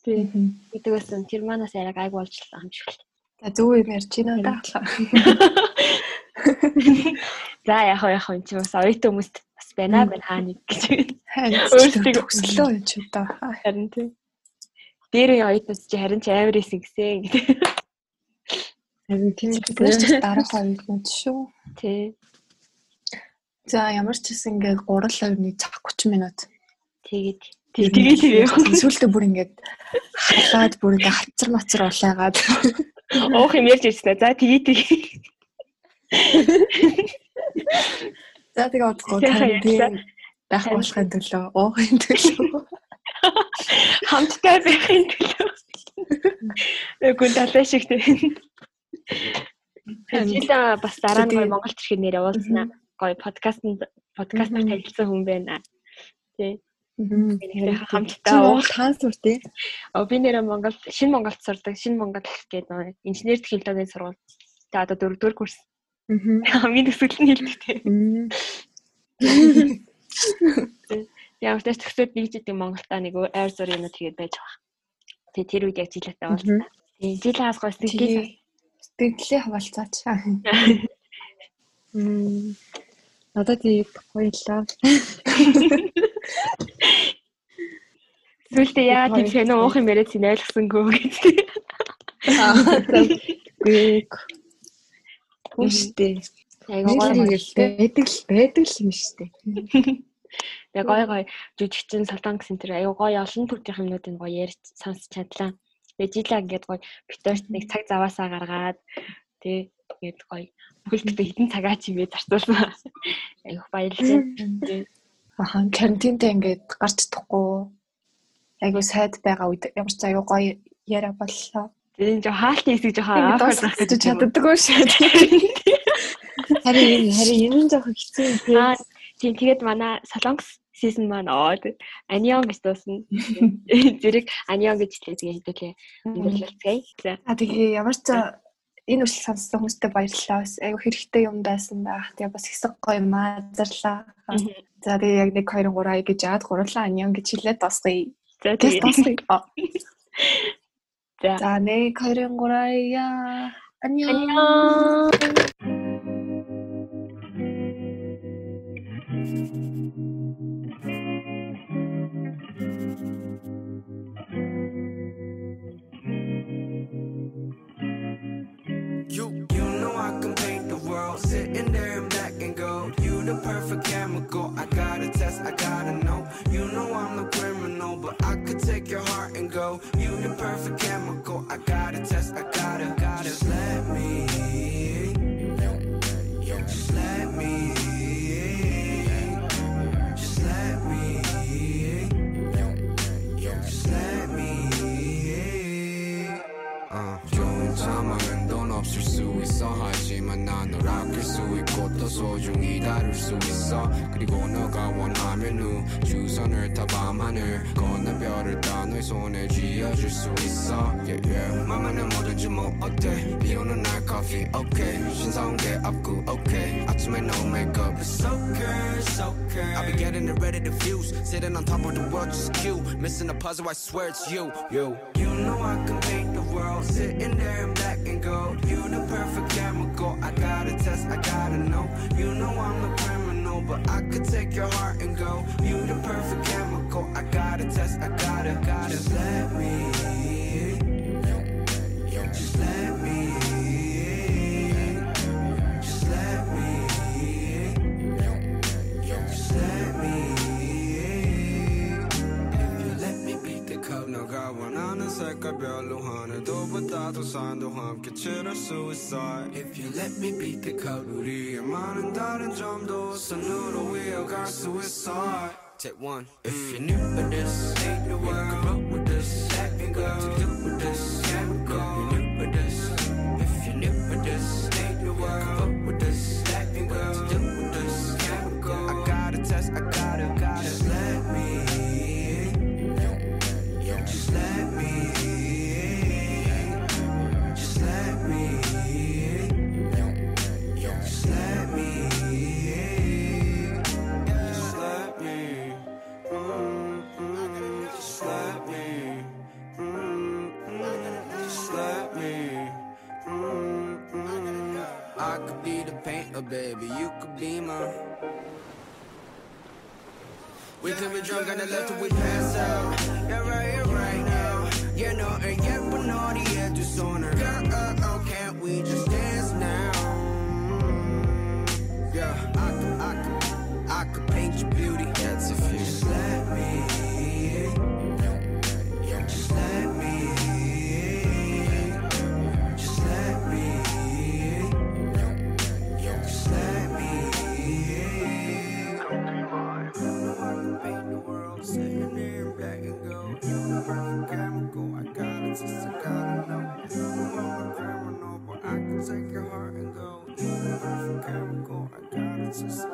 Тийм гэдгээс нь тэр манаас арай гайг болж л юм шиг л. За зөв юм ярьж байна да. за яг яг энэ чинь бас оюутан хүмүүст бас байна байна хаа нэг гэж. Өөрсдөө төгслөө юм чи одоо. харин тийм. Дээр үе оюутнууд чи харин ч амар исэн гэсэн гэдэг. Харин тийм ч дараах оюутнууд шүү. тий. За ямар ч гэсэн ингээд 3 2-ны цаг 30 минут. тэгээд тэгээд тэгээд Сүүлдээ бүр ингээд халаад бүр ингээд хацар мацар улайгаад уух юм ярьж ирсэн. За тэгээд тэгээд за тэгээ Яхаа ярьсан. байх болохын төлөө уухын төлөө хамтдаа байхын төлөө. Үгүй далай шиг тийм. Жила бас дараа нь гоё Монголд ирэхэд нэр явуулснаа. Гоё подкастт подкастаар танилцсан хүн байна. Тий. Хамтдаа уух. хаан сур тий. Оо, Би нэрээ Монгол шинэ Монголд сурдаг. Шинэ Монгол гэдэг инженер технологийн сургууль. Тэгээ одоо дөрөвдүгээр курс. Хамгийн төсөөлөл нь хэлдэг тийм. Ямар ч төсөөд нэг жидэг Монголда нэг ойр зур юмуд тэгээд байж байгаа. Тэгээ тэр үед яг жилээтэй уулзсан. Тэгээ жилээс гоо сэтгэл сэтгэлээ хаваалцаач. Мм. Надад тийм хоёлаа. Сүлдээ яа тийм фэн уух юм яриад син ойлгосонгүй гэдэг. Гүй. Хүстэй. Айгаа гоё гоё. байдаг л байдаг л юм дээ. Тэгээ гоё гоё жүжигчин солонг гэсэн тэр аюу гоё олон төрлийн юмнуудыг гоё ярьж сонсч чадлаа. Тэгээ жилаа ингээд гоё битэрт нэг цаг заваасаа гаргаад тий ингээд гоё бүхэлдээ хитэн цагаа чимээ зарцуулсан. Аюу баярлалаа. Аха карантинтэй ингээд гарч чадахгүй. Айгу сайд байгаа үед ямар ч аюу гоё яриа боллоо. Тэгээ жоо хаалт хийсгэж жоохон Ингээд аахад дуусгаж чаддаггүй шүү. Харин энэ харин энэ жоохон хэцүү юм. Аа тийм тэгээд манай Солонгос season маань оо анион гэж дуусна. Зэрэг анион гэж хэлээ хэдүүлээ. Өндөрлөлцгээе. За А тэгээ ямар ч энэ үрсэл сонссон хүмүүстээ баярлалаа. Айгу хэрэгтэй юм байсан байх. Тэгээ бас хэсэг гоё маазарлаа. За тэгээ яг 1 2 3 ая гэж яад гурлаа анион гэж хэлээд тасгая. за Тэгээс тэгээд тасгая. за За 1 2 3 ая. Анион. анион. You, world, sitting there in black and gold. You the perfect chemical. I gotta test, I gotta know. You know I'm the criminal, but I could take your heart and go. You the perfect chemical. I gotta test, I gotta, 없을 수 있어 하지만 난 널 아낄 수 있고 또 소중히 다룰 수 있어 그리고 너가 원하면 우주선을 타 밤하늘 건너 별을 따 너의 손에 쥐어줄 수 있어 yeah, yeah. 맘에는 뭐든지 뭐 어때 비 오는 날 커피 okay 신사온 게 없고 okay 아침에 no makeup it's okay it's okay I'll be getting it ready to fuse sitting on top of the world just cute missing a puzzle I swear it's you you you know I can paint the world sitting there in black and gold. You the perfect chemical I gotta test I gotta know. You know I'm a criminal but I could take your heart and go. You the perfect chemical I gotta test I gotta gotta. Just let me just let me cup 너가 원하는 색깔 별로 하늘도보다도 산도 함께 칠할 수 있어 If you let me beat the cup 우리의 많은 다른 점도 선으로 이어갈 수 있어 Take one. If you're new to this, ain't the world. You can roll with this, let me go. To do with this, can't painter, baby. You could be my. We can be drunk on the left till we pass out. Yeah, right here, right now. Yeah, no, and yeah, but no, the edge is on. Girl, uh, oh, can't we just dance now? Yeah, I could, I could, I could paint your beauty. Take your heart and go. I got it just